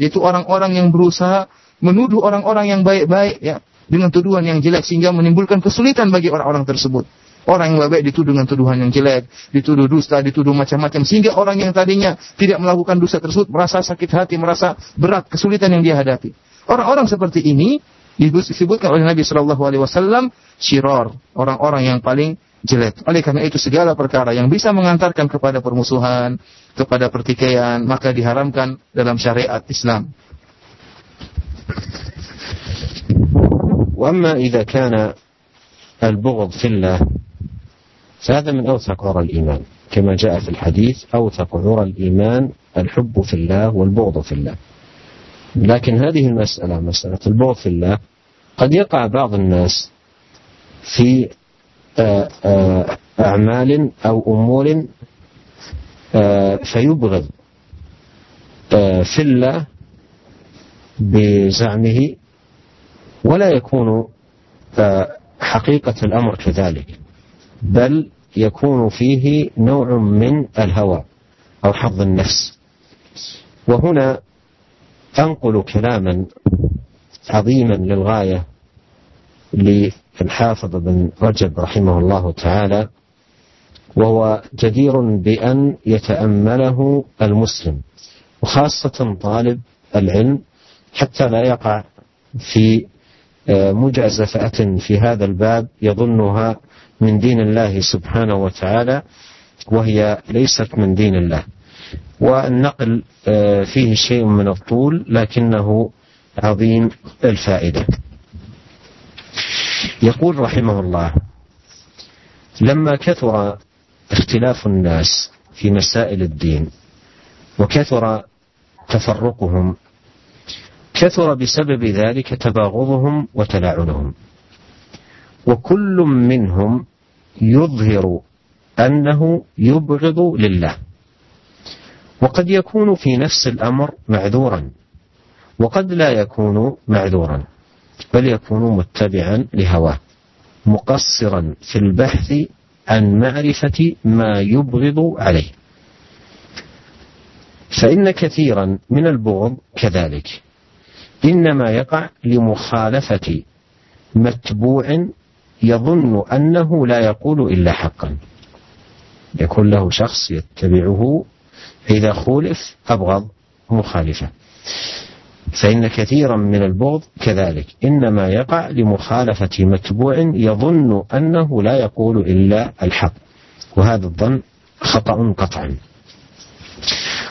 yaitu orang-orang yang berusaha menuduh orang-orang yang baik-baik ya dengan tuduhan yang jelek sehingga menimbulkan kesulitan bagi orang-orang tersebut. Orang yang baik dituduh dengan tuduhan yang jelek, dituduh dusta, dituduh macam-macam. Sehingga orang yang tadinya tidak melakukan dosa tersebut merasa sakit hati, merasa berat kesulitan yang dia hadapi. Orang-orang seperti ini disebutkan oleh Nabi Shallallahu Alaihi Wasallam shiror, orang-orang yang paling jelek. Oleh karena itu segala perkara yang bisa mengantarkan kepada permusuhan, kepada pertikaian, maka diharamkan dalam syariat Islam. وأما إذا كان البغض في الله فهذا من أوثق عرى الإيمان كما جاء في الحديث أوثق عرى الإيمان الحب في الله والبغض في الله لكن هذه المسألة مسألة البغض في الله قد يقع بعض الناس في أعمال أو أمور آه، فيبغض في الله بزعمه ولا يكون حقيقة الأمر كذلك بل يكون فيه نوع من الهوى أو حظ النفس. وهنا أنقل كلاما عظيما للغاية للحافظ بن رجب رحمه الله تعالى وهو جدير بأن يتأمله المسلم وخاصة طالب العلم حتى لا يقع في مجازفة في هذا الباب يظنها من دين الله سبحانه وتعالى وهي ليست من دين الله. والنقل فيه شيء من الطول لكنه عظيم الفائدة. يقول رحمه الله لما كثر اختلاف الناس في مسائل الدين وكثر تفرقهم كثر بسبب ذلك تباغضهم وتلاعنهم. وكل منهم يظهر أنه يبغض لله. وقد يكون في نفس الأمر معذورا وقد لا يكون معذورا. بل يكون متبعا لهواه مقصرا في البحث عن معرفة ما يبغض عليه. فإن كثيرا من البغض كذلك. إنما يقع لمخالفة متبوع يظن أنه لا يقول إلا حقا. يكون له شخص يتبعه إذا خولف أبغض مخالفة. فإن كثيرا من البغض كذلك. إنما يقع لمخالفة متبوع يظن أنه لا يقول إلا الحق. وهذا الظن خطأ قطعا.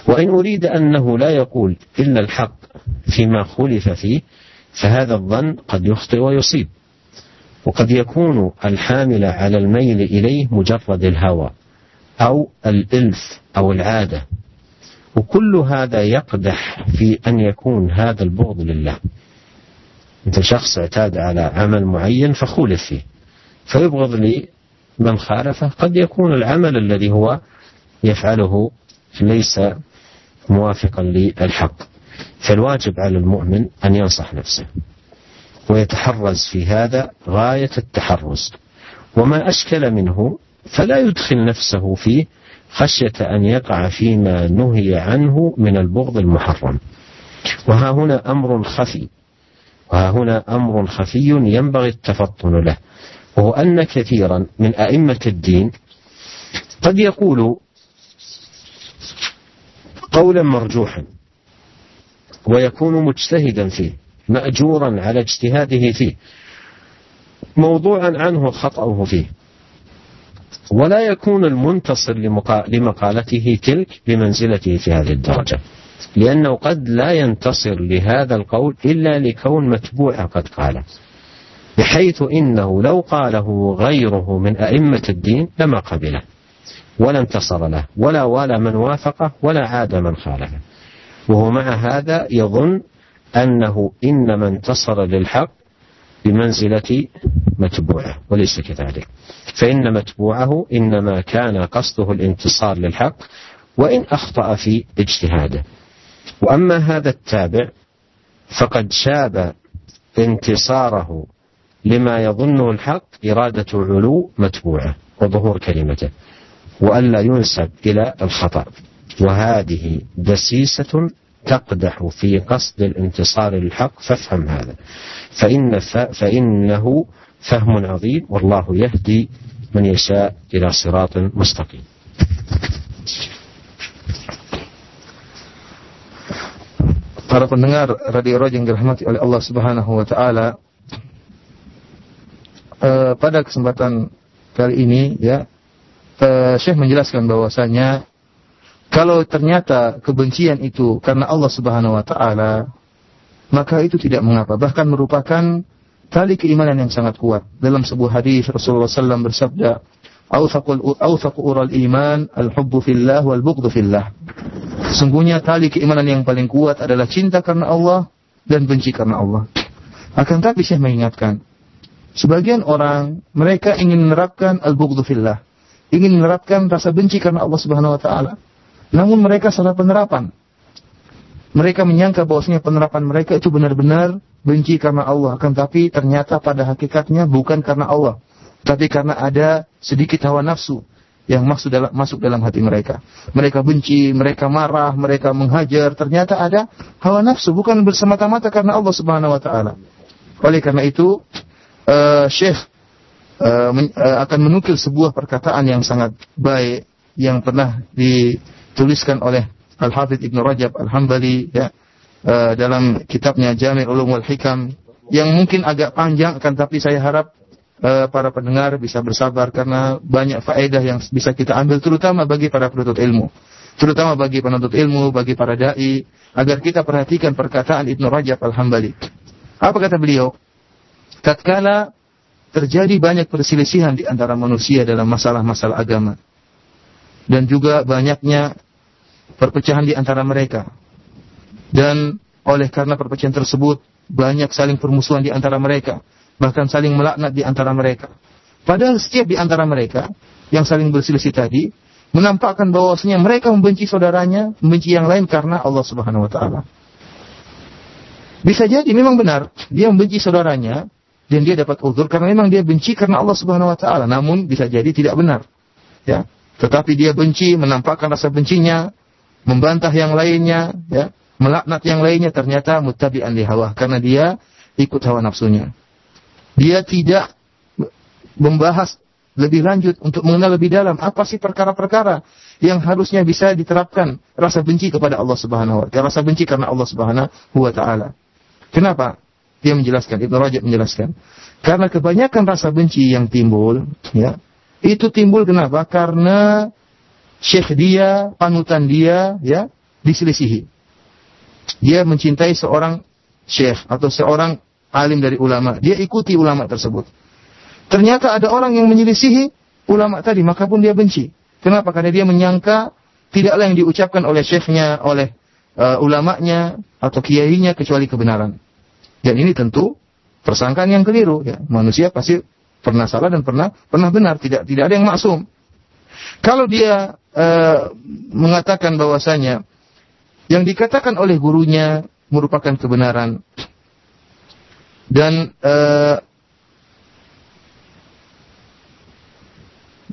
وإن أريد أنه لا يقول إلا الحق فيما خلف فيه فهذا الظن قد يخطئ ويصيب. وقد يكون الحامل على الميل إليه مجرد الهوى أو الإلف أو العادة. وكل هذا يقدح في أن يكون هذا البغض لله. أنت شخص اعتاد على عمل معين فخولف فيه. فيبغض لي من خالفه. قد يكون العمل الذي هو يفعله ليس موافقا للحق. فالواجب على المؤمن أن ينصح نفسه ويتحرز في هذا غاية التحرز. وما أشكل منه فلا يدخل نفسه فيه خشية أن يقع فيما نهي عنه من البغض المحرم. وها هنا أمر خفي. وها هنا أمر خفي ينبغي التفطن له. وهو أن كثيرا من أئمة الدين قد يقول قولا مرجوحا ويكون مجتهدا فيه مأجورا على اجتهاده فيه موضوعا عنه خطأه فيه. ولا يكون المنتصر لمقالته تلك بمنزلته في هذه الدرجة. لأنه قد لا ينتصر لهذا القول إلا لكون متبوع قد قاله. بحيث إنه لو قاله غيره من أئمة الدين لما قبله. ولا انتصر له. ولا والى من وافقه ولا عاد من خالفه. وهو مع هذا يظن أنه إنما انتصر للحق بمنزلة متبوعة وليس كذلك. فإن متبوعه إنما كان قصده الانتصار للحق وإن أخطأ في اجتهاده. وأما هذا التابع فقد شاب انتصاره لما يظنه الحق إرادة علو متبوعة وظهور كلمته وألا ينسب إلى الخطأ. وهذه دسيسة تقدح في قصد الانتصار للحق فافهم هذا فإن فإنه فهم عظيم والله يهدي من يشاء إلى صراط مستقيم Para pendengar Radio Roja yang dirahmati oleh Allah Subhanahu wa taala, uh, pada kesempatan kali ini ya uh, Syekh menjelaskan bahwasanya kalau ternyata kebencian itu karena Allah Subhanahu wa taala, maka itu tidak mengapa, bahkan merupakan tali keimanan yang sangat kuat. Dalam sebuah hadis Rasulullah SAW bersabda, "Awthaqul ural iman al-hubbu fillah wal bughdu fillah." Sungguhnya tali keimanan yang paling kuat adalah cinta karena Allah dan benci karena Allah. Akan tapi saya mengingatkan, sebagian orang mereka ingin menerapkan al-bughdu fillah, ingin menerapkan rasa benci karena Allah Subhanahu wa taala. Namun mereka salah penerapan. Mereka menyangka bahwasanya penerapan mereka itu benar-benar benci karena Allah. Akan tapi ternyata pada hakikatnya bukan karena Allah. Tapi karena ada sedikit hawa nafsu yang masuk dalam, masuk dalam hati mereka. Mereka benci, mereka marah, mereka menghajar. Ternyata ada hawa nafsu. Bukan bersemata-mata karena Allah subhanahu wa ta'ala. Oleh karena itu, uh, Syekh uh, men, uh, akan menukil sebuah perkataan yang sangat baik yang pernah dituliskan oleh Al-Hafidh Ibn Rajab Al-Hambali ya, uh, dalam kitabnya Jami' Ulum wal Hikam yang mungkin agak panjang kan tapi saya harap uh, para pendengar bisa bersabar karena banyak faedah yang bisa kita ambil terutama bagi para penuntut ilmu. Terutama bagi penuntut ilmu bagi para dai agar kita perhatikan perkataan Ibn Rajab Al-Hambali apa kata beliau? Tatkala terjadi banyak perselisihan di antara manusia dalam masalah-masalah agama dan juga banyaknya perpecahan di antara mereka. Dan oleh karena perpecahan tersebut, banyak saling permusuhan di antara mereka. Bahkan saling melaknat di antara mereka. Padahal setiap di antara mereka, yang saling berselisih tadi, menampakkan bahwasanya mereka membenci saudaranya, membenci yang lain karena Allah Subhanahu wa taala. Bisa jadi memang benar, dia membenci saudaranya dan dia dapat uzur karena memang dia benci karena Allah Subhanahu wa taala. Namun bisa jadi tidak benar. Ya. Tetapi dia benci, menampakkan rasa bencinya membantah yang lainnya, ya, melaknat yang lainnya ternyata mutabi'an li hawa karena dia ikut hawa nafsunya. Dia tidak membahas lebih lanjut untuk mengenal lebih dalam apa sih perkara-perkara yang harusnya bisa diterapkan rasa benci kepada Allah Subhanahu wa taala, rasa benci karena Allah Subhanahu wa taala. Kenapa? Dia menjelaskan, Ibnu Rajab menjelaskan. Karena kebanyakan rasa benci yang timbul, ya, itu timbul kenapa? Karena syekh dia, panutan dia, ya, diselisihi. Dia mencintai seorang syekh atau seorang alim dari ulama. Dia ikuti ulama tersebut. Ternyata ada orang yang menyelisihi ulama tadi, maka pun dia benci. Kenapa? Karena dia menyangka tidaklah yang diucapkan oleh syekhnya, oleh uh, ulamanya atau kiainya kecuali kebenaran. Dan ini tentu persangkaan yang keliru. Ya. Manusia pasti pernah salah dan pernah pernah benar. Tidak tidak ada yang maksum. Kalau dia uh, mengatakan bahwasanya yang dikatakan oleh gurunya merupakan kebenaran dan uh,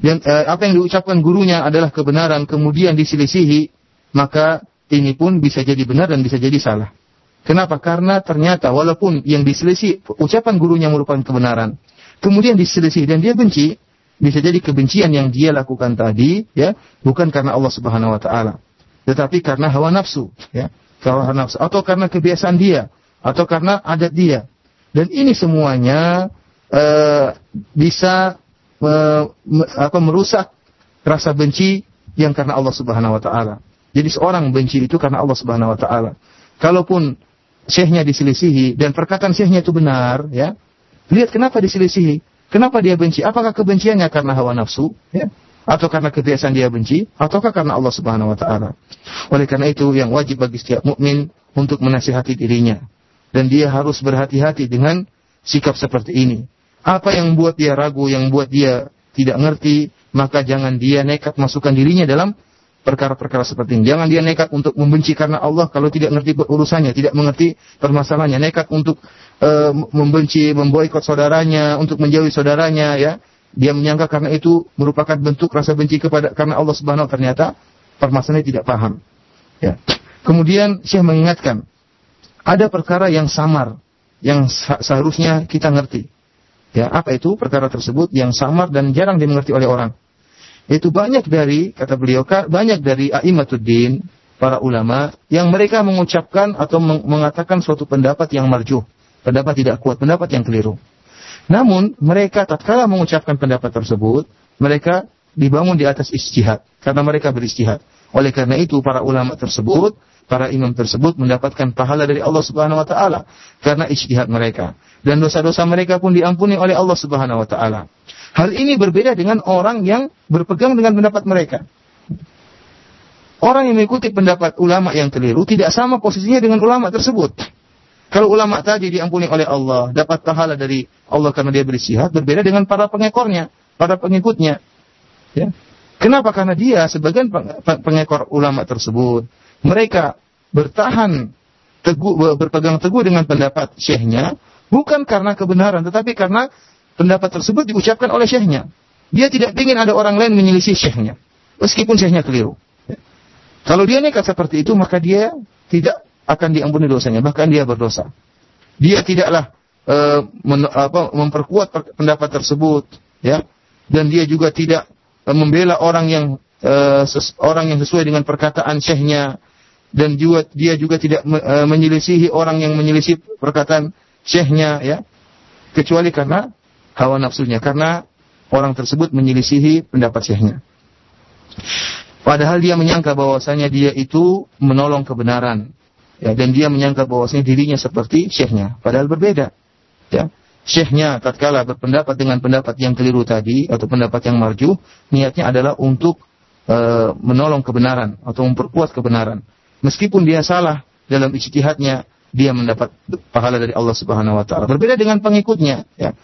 yang, uh, apa yang diucapkan gurunya adalah kebenaran kemudian diselisihi maka ini pun bisa jadi benar dan bisa jadi salah. Kenapa? Karena ternyata walaupun yang diselisih ucapan gurunya merupakan kebenaran, kemudian diselisih dan dia benci, bisa jadi kebencian yang dia lakukan tadi ya bukan karena Allah Subhanahu wa taala. tetapi karena hawa nafsu, ya, hawa nafsu atau karena kebiasaan dia, atau karena adat dia. Dan ini semuanya uh, bisa uh, apa merusak rasa benci yang karena Allah Subhanahu wa taala. Jadi seorang benci itu karena Allah Subhanahu wa taala. Kalaupun syekhnya diselisihi dan perkataan syekhnya itu benar, ya. Lihat kenapa diselisihi? Kenapa dia benci? Apakah kebenciannya karena hawa nafsu, ya? atau karena kebiasaan dia benci, ataukah karena Allah Subhanahu wa taala. Oleh karena itu yang wajib bagi setiap mukmin untuk menasihati dirinya dan dia harus berhati-hati dengan sikap seperti ini. Apa yang buat dia ragu, yang buat dia tidak ngerti, maka jangan dia nekat masukkan dirinya dalam perkara-perkara seperti ini. Jangan dia nekat untuk membenci karena Allah kalau tidak ngerti urusannya, tidak mengerti permasalahannya, nekat untuk uh, membenci, memboikot saudaranya, untuk menjauhi saudaranya, ya dia menyangka karena itu merupakan bentuk rasa benci kepada karena Allah Subhanahu ternyata permasalahannya tidak paham. Ya. Kemudian Syekh mengingatkan ada perkara yang samar yang seharusnya kita ngerti. Ya, apa itu perkara tersebut yang samar dan jarang dimengerti oleh orang? Itu banyak dari kata beliau banyak dari aimatuddin para ulama yang mereka mengucapkan atau mengatakan suatu pendapat yang marjuh, pendapat tidak kuat, pendapat yang keliru. Namun mereka tatkala mengucapkan pendapat tersebut, mereka dibangun di atas istihad karena mereka beristihad. Oleh karena itu para ulama tersebut, para imam tersebut mendapatkan pahala dari Allah Subhanahu wa taala karena istihad mereka dan dosa-dosa mereka pun diampuni oleh Allah Subhanahu wa taala. Hal ini berbeda dengan orang yang berpegang dengan pendapat mereka. Orang yang mengikuti pendapat ulama yang keliru tidak sama posisinya dengan ulama tersebut. Kalau ulama tadi diampuni oleh Allah, dapat pahala dari Allah karena dia berisihat, berbeda dengan para pengekornya, para pengikutnya. Ya. Kenapa? Karena dia sebagian pengekor ulama tersebut, mereka bertahan teguh, berpegang teguh dengan pendapat syekhnya, bukan karena kebenaran, tetapi karena pendapat tersebut diucapkan oleh syekhnya. Dia tidak ingin ada orang lain menyelisih syekhnya, meskipun syekhnya keliru. Ya. Kalau dia nekat seperti itu, maka dia tidak akan diampuni dosanya, bahkan dia berdosa. Dia tidaklah uh, men, apa, memperkuat pendapat tersebut, ya, dan dia juga tidak uh, membela orang yang uh, ses, orang yang sesuai dengan perkataan syekhnya, dan juga dia juga tidak uh, menyelisihi orang yang menyelisih perkataan syekhnya, ya, kecuali karena hawa nafsunya, karena orang tersebut menyelisihi pendapat syekhnya. Padahal dia menyangka bahwasanya dia itu menolong kebenaran, Ya, dan dia menyangka bahwasanya dirinya seperti syekhnya, padahal berbeda. Ya. Syekhnya tatkala berpendapat dengan pendapat yang keliru tadi atau pendapat yang marju, niatnya adalah untuk e, menolong kebenaran atau memperkuat kebenaran. Meskipun dia salah dalam ijtihadnya, dia mendapat pahala dari Allah Subhanahu wa taala. Berbeda dengan pengikutnya, ya.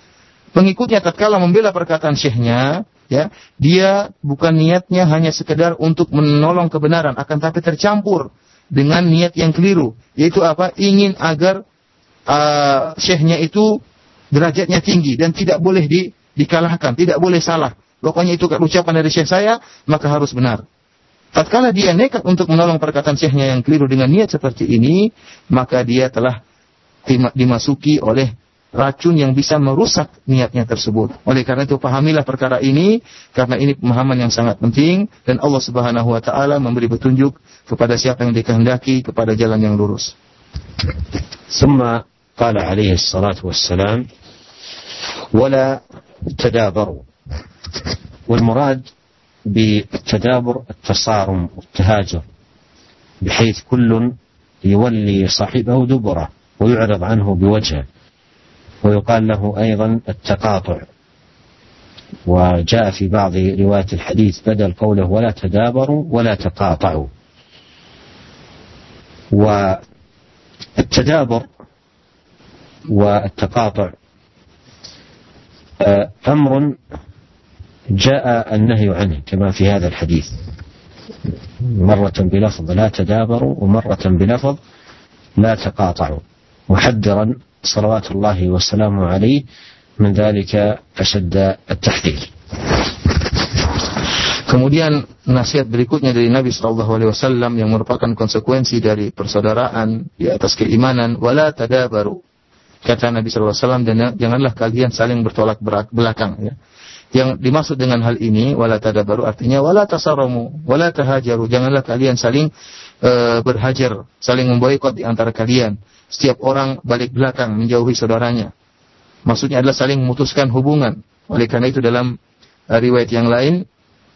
Pengikutnya tatkala membela perkataan syekhnya, ya, dia bukan niatnya hanya sekedar untuk menolong kebenaran, akan tapi tercampur dengan niat yang keliru, yaitu apa? Ingin agar uh, syekhnya itu derajatnya tinggi dan tidak boleh di, dikalahkan, tidak boleh salah. Pokoknya itu ucapan dari syekh saya, maka harus benar. Tatkala dia nekat untuk menolong perkataan syekhnya yang keliru dengan niat seperti ini, maka dia telah dimasuki oleh racun yang bisa merusak niatnya tersebut. Oleh karena itu pahamilah perkara ini karena ini pemahaman yang sangat penting dan Allah Subhanahu wa taala memberi petunjuk kepada siapa yang dikehendaki kepada jalan yang lurus. ثم قال عليه الصلاة والسلام ولا تدابروا والمراد بالتدابر التصارم والتهاجر بحيث كل يولي صاحبه دبره ويعرض عنه بوجهه ويقال له أيضا التقاطع. وجاء في بعض رواية الحديث بدل قوله ولا تدابروا ولا تقاطعوا. والتدابر والتقاطع آه، أمر جاء النهي عنه كما في هذا الحديث. مرة بلفظ لا تدابروا ومرة بلفظ لا تقاطعوا محذرا صلوات الله والسلام عليه من ذلك أشد التحذير Kemudian nasihat berikutnya dari Nabi Shallallahu Alaihi Wasallam yang merupakan konsekuensi dari persaudaraan di atas keimanan, wala tadabaru. Kata Nabi Shallallahu Alaihi Wasallam, dan janganlah kalian saling bertolak belakang. Ya. Yang dimaksud dengan hal ini wala tadabaru artinya wala tasaramu, wala tahajaru. Janganlah kalian saling e, berhajar, saling memboikot di antara kalian. Setiap orang balik belakang menjauhi saudaranya. Maksudnya adalah saling memutuskan hubungan. Oleh karena itu dalam e, riwayat yang lain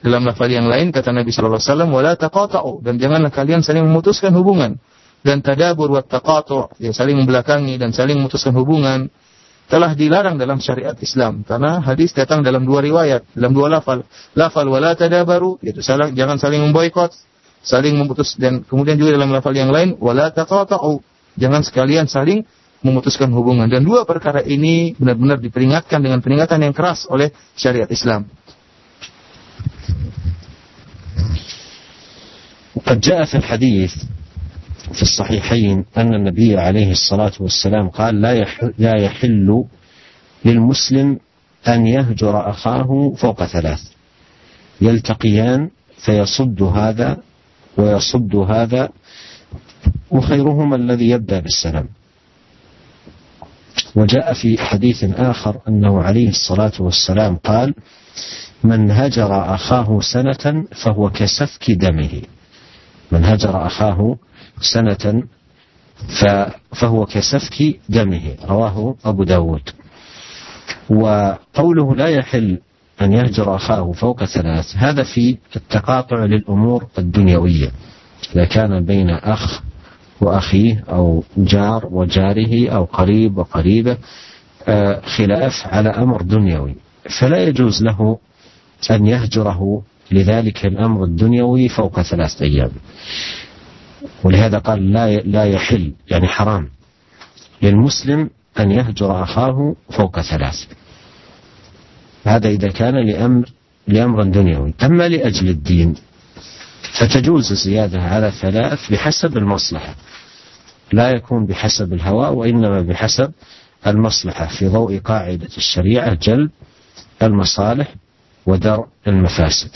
dalam lafal yang lain kata Nabi sallallahu alaihi wasallam wala taqata'u dan janganlah kalian saling memutuskan hubungan dan tadabur wa taqatu' ya saling membelakangi dan saling memutuskan hubungan telah dilarang dalam syariat Islam karena hadis datang dalam dua riwayat dalam dua lafal lafal wala tadabaru yaitu salah jangan saling memboikot saling memutus dan kemudian juga dalam lafal yang lain wala taqata'u jangan sekalian saling memutuskan hubungan dan dua perkara ini benar-benar diperingatkan dengan peringatan yang keras oleh syariat Islam وقد جاء في الحديث في الصحيحين أن النبي عليه الصلاة والسلام قال لا يحل, لا يحل للمسلم أن يهجر أخاه فوق ثلاث. يلتقيان فيصد هذا ويصد هذا وخيرهما الذي يبدأ بالسلام. وجاء في حديث آخر أنه عليه الصلاة والسلام قال من هجر أخاه سنة فهو كسفك دمه. من هجر أخاه سنة فهو كسفك دمه رواه أبو داود. وقوله لا يحل أن يهجر أخاه فوق ثلاث هذا في التقاطع للأمور الدنيوية. إذا كان بين أخ وأخيه أو جار وجاره أو قريب وقريبة آه، خلاف على أمر دنيوي. فلا يجوز له أن يهجره لذلك الأمر الدنيوي فوق ثلاثة أيام. ولهذا قال لا لا يحل يعني حرام للمسلم أن يهجر أخاه فوق ثلاث. هذا إذا كان لأمر لأمر دنيوي. أما لأجل الدين فتجوز الزيادة على ثلاث بحسب المصلحة. لا يكون بحسب الهوى وإنما بحسب المصلحة. في ضوء قاعدة الشريعة جلب المصالح ودرء المفاسد.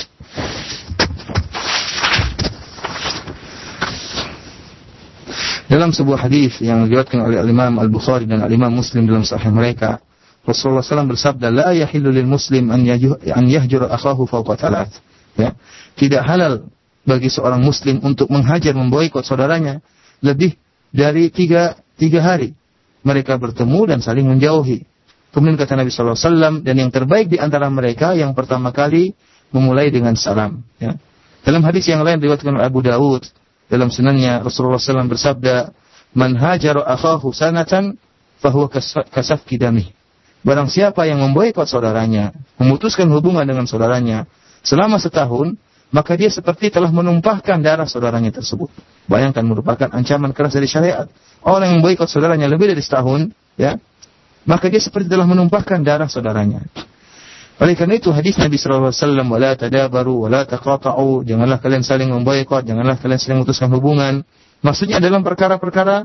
Dalam sebuah hadis yang diriwayatkan oleh Imam Al-Bukhari dan Imam Muslim dalam sahih mereka, Rasulullah SAW bersabda, "La yahillu lil muslim an, an akhahu fawqa thalath." Ya. Tidak halal bagi seorang muslim untuk menghajar memboikot saudaranya lebih dari tiga, tiga hari. Mereka bertemu dan saling menjauhi. Kemudian kata Nabi SAW, dan yang terbaik di antara mereka yang pertama kali memulai dengan salam. Ya. Dalam hadis yang lain diriwayatkan oleh Abu Dawud dalam sunannya Rasulullah SAW bersabda, "Man hajaru akhahu sanatan fahuwa kasaf kidami." Barang siapa yang memboikot saudaranya, memutuskan hubungan dengan saudaranya selama setahun, maka dia seperti telah menumpahkan darah saudaranya tersebut. Bayangkan merupakan ancaman keras dari syariat. Orang yang memboikot saudaranya lebih dari setahun, ya, maka dia seperti telah menumpahkan darah saudaranya. Oleh karena itu hadis Nabi wasallam wala tadabaru wala taqata'u, janganlah kalian saling memboikot, janganlah kalian saling memutuskan hubungan. Maksudnya dalam perkara-perkara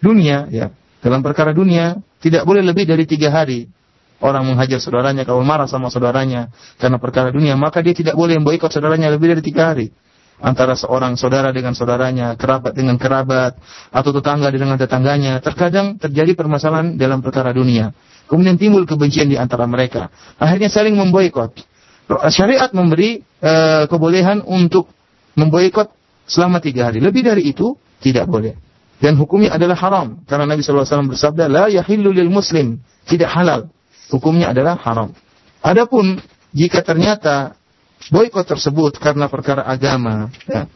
dunia ya. Dalam perkara dunia tidak boleh lebih dari tiga hari orang menghajar saudaranya kalau marah sama saudaranya karena perkara dunia maka dia tidak boleh memboikot saudaranya lebih dari tiga hari antara seorang saudara dengan saudaranya, kerabat dengan kerabat, atau tetangga dengan tetangganya. Terkadang terjadi permasalahan dalam perkara dunia. Kemudian timbul kebencian di antara mereka. Akhirnya saling memboikot. Syariat memberi e, kebolehan untuk memboikot selama tiga hari. Lebih dari itu tidak boleh. Dan hukumnya adalah haram. Karena Nabi SAW bersabda, La yahillu lil muslim. Tidak halal. Hukumnya adalah haram. Adapun jika ternyata boikot tersebut karena perkara agama, ya,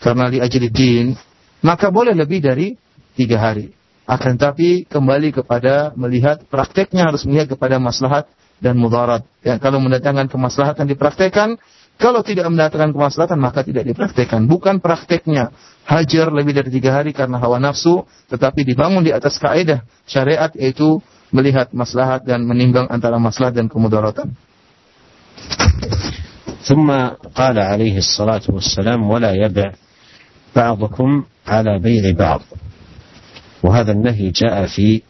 karena li din, maka boleh lebih dari tiga hari. Akan tapi kembali kepada melihat prakteknya harus melihat kepada maslahat dan mudarat. Ya, kalau mendatangkan kemaslahatan dipraktekkan, kalau tidak mendatangkan kemaslahatan maka tidak dipraktekkan. Bukan prakteknya hajar lebih dari tiga hari karena hawa nafsu, tetapi dibangun di atas kaidah syariat yaitu melihat maslahat dan menimbang antara maslahat dan kemudaratan. ثم قال عليه الصلاة والسلام ولا يبع بعضكم على بيع بعض وهذا النهي جاء في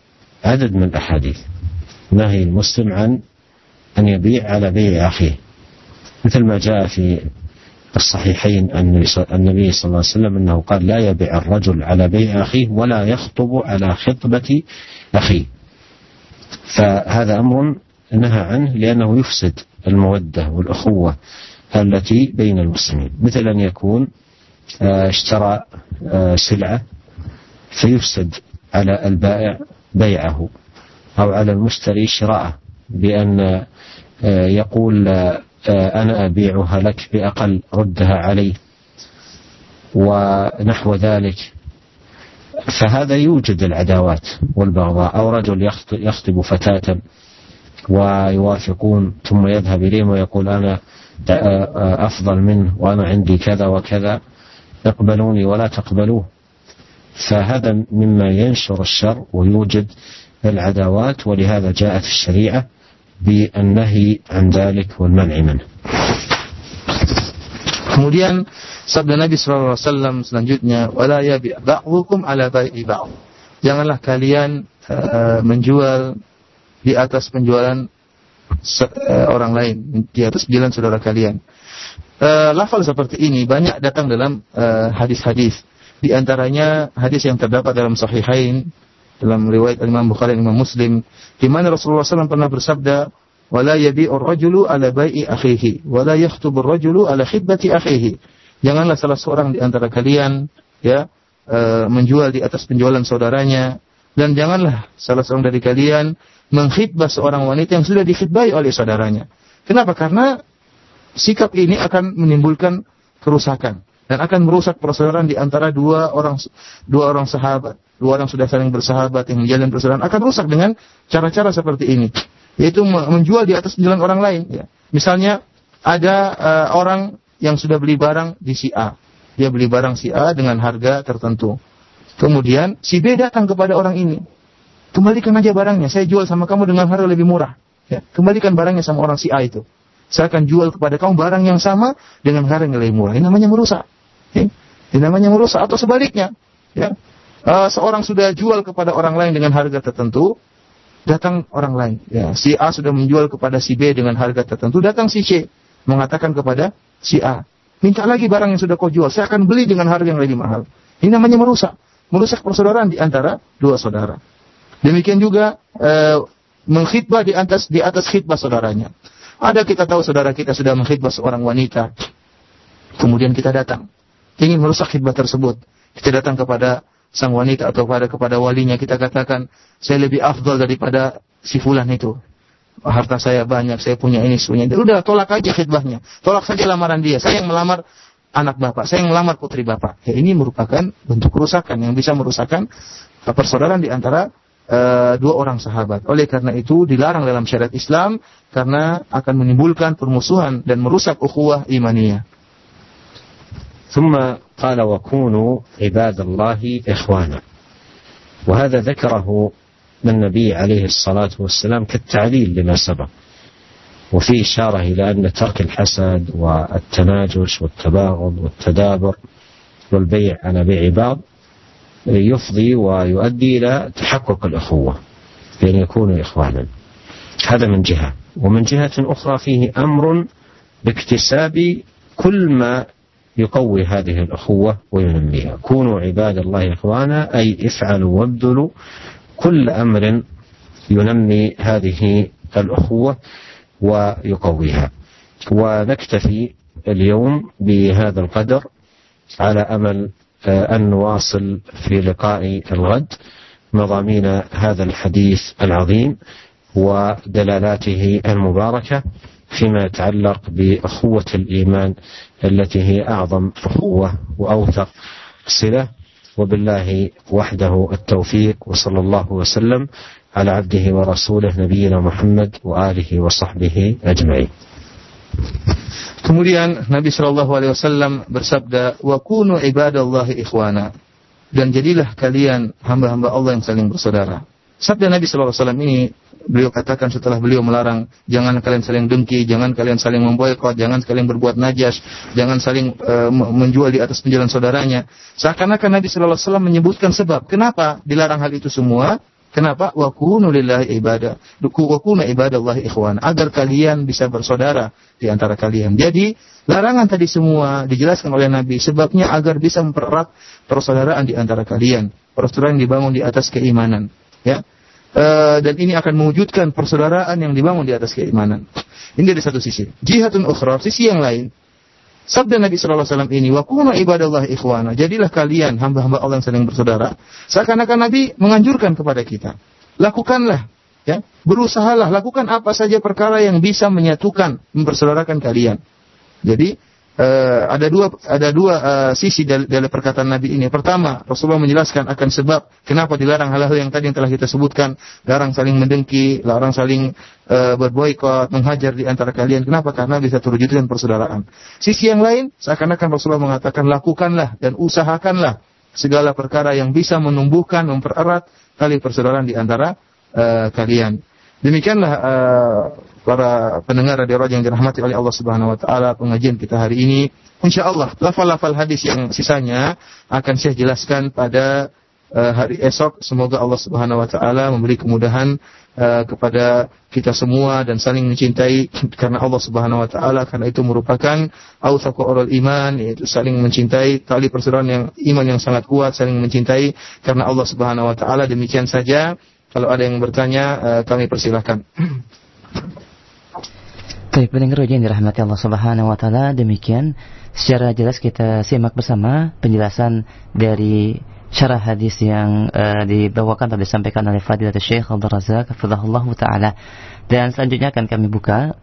عدد من الأحاديث. نهي المسلم عن أن يبيع على بيع أخيه. مثل ما جاء في الصحيحين أن النبي صلى الله عليه وسلم أنه قال لا يبيع الرجل على بيع أخيه ولا يخطب على خطبة أخيه. فهذا أمر نهى عنه لأنه يفسد المودة والأخوة التي بين المسلمين. مثل أن يكون آه، اشترى آه، سلعة فيفسد على البائع بيعه أو على المشتري شراءه بأن آه، يقول أنا أبيعها لك بأقل ردها علي ونحو ذلك. فهذا يوجد العداوات والبغضاء أو رجل يخطب فتاة ويوافقون ثم يذهب إليهم ويقول أنا أفضل منه وأنا عندي كذا وكذا اقبلوني ولا تقبلوه. فهذا مما ينشر الشر ويوجد العداوات ولهذا جاءت الشريعة بالنهي عن ذلك والمنع منه Kemudian sabda Nabi SAW selanjutnya, wala ya ba'dukum ala bai'i ba'd. Janganlah kalian uh, menjual di atas penjualan uh, orang lain, di atas penjualan saudara kalian. Uh, lafal seperti ini banyak datang dalam hadis-hadis. Uh, di antaranya hadis yang terdapat dalam Sahihain dalam riwayat Imam Bukhari dan Imam Muslim di mana Rasulullah SAW pernah bersabda wala yabi'ur rajulu ala bai'i akhihi wala yakhtubur rajulu ala khidbati akhihi. Janganlah salah seorang di antara kalian ya uh, menjual di atas penjualan saudaranya. Dan janganlah salah seorang dari kalian mengkhidbah seorang wanita yang sudah dikhidbai oleh saudaranya. Kenapa? Karena sikap ini akan menimbulkan kerusakan dan akan merusak persaudaraan di antara dua orang dua orang sahabat, dua orang sudah saling bersahabat yang menjalin persaudaraan akan rusak dengan cara-cara seperti ini, yaitu menjual di atas jalan orang lain. Ya. Misalnya ada uh, orang yang sudah beli barang di si A, dia beli barang si A dengan harga tertentu. Kemudian si B datang kepada orang ini, kembalikan aja barangnya, saya jual sama kamu dengan harga lebih murah. Ya, kembalikan barangnya sama orang si A itu. Saya akan jual kepada kamu barang yang sama dengan harga yang lebih murah. Ini namanya merusak. Ya. Ini namanya merusak atau sebaliknya. Ya. Uh, seorang sudah jual kepada orang lain dengan harga tertentu, datang orang lain. Ya, si A sudah menjual kepada si B dengan harga tertentu, datang si C mengatakan kepada si A, minta lagi barang yang sudah kau jual, saya akan beli dengan harga yang lebih mahal. Ini namanya merusak, merusak persaudaraan di antara dua saudara. Demikian juga uh, mengkhidbah di atas di atas khidbah saudaranya. Ada kita tahu saudara kita sudah mengkhidbah seorang wanita, kemudian kita datang ingin merusak khidbah tersebut. Kita datang kepada sang wanita atau kepada kepada walinya kita katakan saya lebih afdal daripada si fulan itu. Harta saya banyak, saya punya ini, punya itu. Udah tolak aja khidbahnya. Tolak saja lamaran dia. Saya yang melamar anak bapak, saya yang melamar putri bapak. Ya, ini merupakan bentuk kerusakan yang bisa merusakkan persaudaraan di antara uh, dua orang sahabat. Oleh karena itu dilarang dalam syariat Islam karena akan menimbulkan permusuhan dan merusak ukhuwah imaniyah. ثم قال وكونوا عباد الله إخوانا. وهذا ذكره النبي عليه الصلاة والسلام كالتعليل لما سبق. وفي إشارة إلى أن ترك الحسد والتناجش والتباغض والتدابر والبيع على بيع بعض يفضي ويؤدي إلى تحقق الأخوة بأن يكونوا إخوانا. هذا من جهة. ومن جهة أخرى فيه أمر باكتساب كل ما يقوي هذه الأخوة وينميها. كونوا عباد الله إخوانا أي افعلوا وابذلوا كل أمر ينمي هذه الأخوة ويقويها. ونكتفي اليوم بهذا القدر على أمل آه، أن نواصل في لقاء الغد مضامين هذا الحديث العظيم ودلالاته المباركة. فيما يتعلق باخوه الايمان التي هي اعظم اخوه واوثق صله وبالله وحده التوفيق وصلى الله وسلم على عبده ورسوله نبينا محمد واله وصحبه اجمعين. Kemudian Nabi Shallallahu Alaihi Wasallam bersabda, "Wa kunu ibadallahi ikhwana." Dan jadilah kalian hamba-hamba Allah yang saling bersaudara. Sabda Nabi Shallallahu Alaihi Wasallam ini beliau katakan setelah beliau melarang jangan kalian saling dengki, jangan kalian saling memboikot, jangan kalian berbuat najas, jangan saling uh, menjual di atas penjualan saudaranya. Seakan-akan Nabi Shallallahu Alaihi Wasallam menyebutkan sebab kenapa dilarang hal itu semua. Kenapa? Wa kunu lillahi ibadah. Wa kunu ibadallah ikhwan. Agar kalian bisa bersaudara di antara kalian. Jadi, larangan tadi semua dijelaskan oleh Nabi. Sebabnya agar bisa mempererat persaudaraan di antara kalian. Persaudaraan dibangun di atas keimanan. Ya. Uh, dan ini akan mewujudkan persaudaraan yang dibangun di atas keimanan. Ini dari satu sisi. Jihadun ukhra, sisi yang lain. Sabda Nabi sallallahu alaihi wasallam ini, "Wa kunu ibadallah ikhwana." Jadilah kalian hamba-hamba Allah yang saling bersaudara. Seakan-akan Nabi menganjurkan kepada kita, lakukanlah ya, berusahalah lakukan apa saja perkara yang bisa menyatukan, mempersaudarakan kalian. Jadi uh, ada dua ada dua uh, sisi dari, dari perkataan Nabi ini. Pertama, Rasulullah menjelaskan akan sebab kenapa dilarang hal-hal yang tadi yang telah kita sebutkan, larang saling mendengki, larang saling uh, berboikot, menghajar di antara kalian. Kenapa? Karena bisa terwujudkan persaudaraan. Sisi yang lain, seakan-akan Rasulullah mengatakan lakukanlah dan usahakanlah segala perkara yang bisa menumbuhkan, mempererat tali persaudaraan di antara uh, kalian. Demikianlah uh, para pendengar radio yang dirahmati oleh Allah Subhanahu wa taala pengajian kita hari ini. Insyaallah lafal-lafal hadis yang sisanya akan saya jelaskan pada uh, hari esok. Semoga Allah Subhanahu wa taala memberi kemudahan uh, kepada kita semua dan saling mencintai karena Allah Subhanahu wa taala karena itu merupakan awsaqu iman yaitu saling mencintai tali persaudaraan yang iman yang sangat kuat saling mencintai karena Allah Subhanahu wa taala demikian saja kalau ada yang bertanya, uh, kami persilahkan. Baik, pendengar yang dirahmati Allah Subhanahu wa taala, demikian secara jelas kita simak bersama penjelasan dari syarah hadis yang uh, dibawakan atau disampaikan oleh Fadilatul Syekh Abdul Razak taala. Dan selanjutnya akan kami buka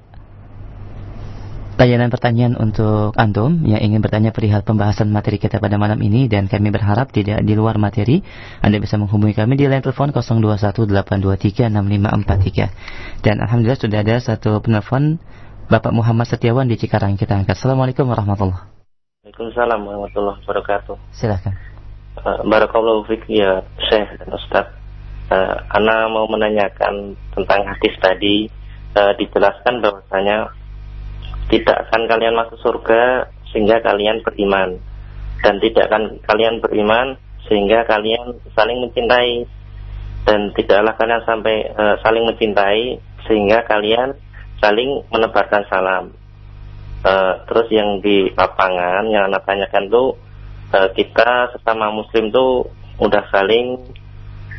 layanan pertanyaan untuk antum yang ingin bertanya perihal pembahasan materi kita pada malam ini dan kami berharap tidak di luar materi Anda bisa menghubungi kami di line telepon 0218236543 dan alhamdulillah sudah ada satu penelpon Bapak Muhammad Setiawan di Cikarang. Kita angkat. Assalamualaikum warahmatullahi Waalaikumsalam warahmatullahi wabarakatuh. Silahkan uh, Barakallahu fiqh ya Syekh dan Ustaz uh, Ana mau menanyakan tentang hadis tadi. Uh, dijelaskan bahwasanya tidak akan kalian masuk surga sehingga kalian beriman. Dan tidak akan kalian beriman sehingga kalian saling mencintai. Dan tidaklah kalian sampai uh, saling mencintai sehingga kalian saling menebarkan salam. Uh, terus yang di lapangan yang anak tanyakan tuh uh, kita sesama muslim tuh udah saling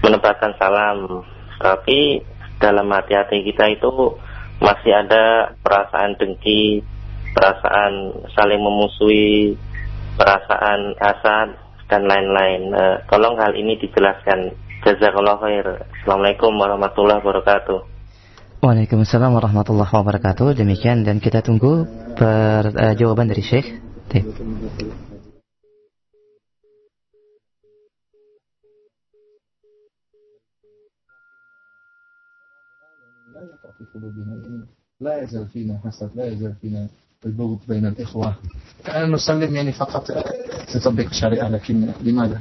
menebarkan salam, tapi dalam hati-hati kita itu masih ada perasaan dengki, perasaan saling memusuhi, perasaan hasad dan lain-lain. Uh, tolong hal ini dijelaskan. Jazakallah khair. Assalamualaikum warahmatullahi wabarakatuh. Waalaikumsalam warahmatullahi wabarakatuh. Demikian dan kita tunggu per, uh, jawaban dari Syekh. لا يزال فينا حسد لا يزال فينا البغض بين الإخوة. كأن نسلم يعني فقط. تطبق الشريعة لكن لماذا؟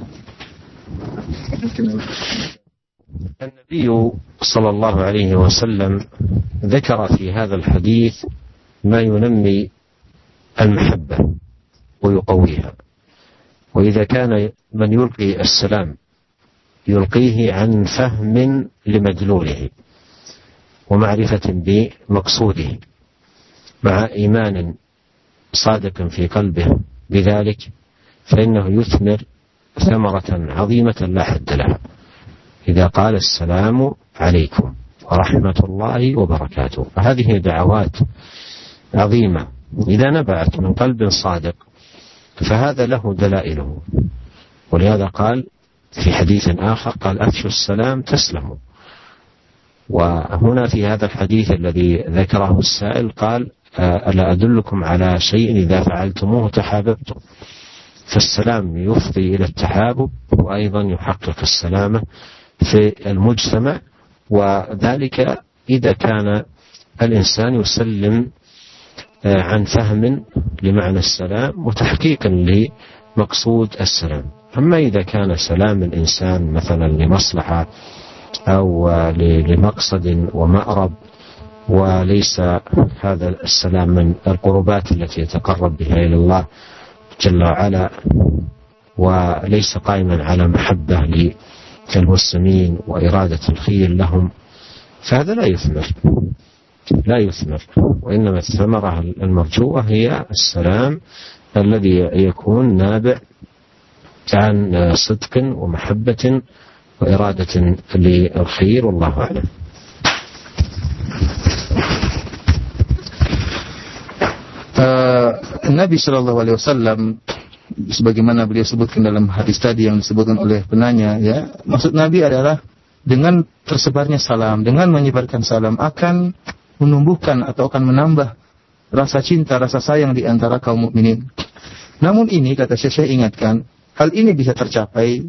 النبي صلى الله عليه وسلم ذكر في هذا الحديث ما ينمي المحبة ويقويها. وإذا كان من يلقي السلام يلقيه عن فهم لمدلوله. ومعرفة بمقصوده مع إيمان صادق في قلبه بذلك فإنه يثمر ثمرة عظيمة لا حد لها. إذا قال السلام عليكم ورحمة الله وبركاته. فهذه دعوات عظيمة. إذا نبعت من قلب صادق فهذا له دلائله. ولهذا قال في حديث آخر قال أفشوا السلام تسلموا. وهنا في هذا الحديث الذي ذكره السائل قال ألا أدلكم على شيء إذا فعلتموه تحاببتم؟ فالسلام يفضي إلى التحابب وأيضا يحقق السلامة في المجتمع وذلك إذا كان الإنسان يسلم عن فهم لمعنى السلام وتحقيقا لمقصود السلام. أما إذا كان سلام الإنسان مثلا لمصلحة أو لمقصد ومأرب وليس هذا السلام من القربات التي يتقرب بها إلى الله جل وعلا وليس قائما على محبة للمسلمين وإرادة الخير لهم. فهذا لا يثمر لا يثمر وإنما الثمرة المرجوة هي السلام الذي يكون نابع عن صدق ومحبة وإرادة للخير والله أعلم uh, Nabi Shallallahu Alaihi Wasallam sebagaimana beliau sebutkan dalam hadis tadi yang disebutkan oleh penanya ya maksud Nabi adalah dengan tersebarnya salam dengan menyebarkan salam akan menumbuhkan atau akan menambah rasa cinta rasa sayang di antara kaum mukminin namun ini kata Syekh saya ingatkan hal ini bisa tercapai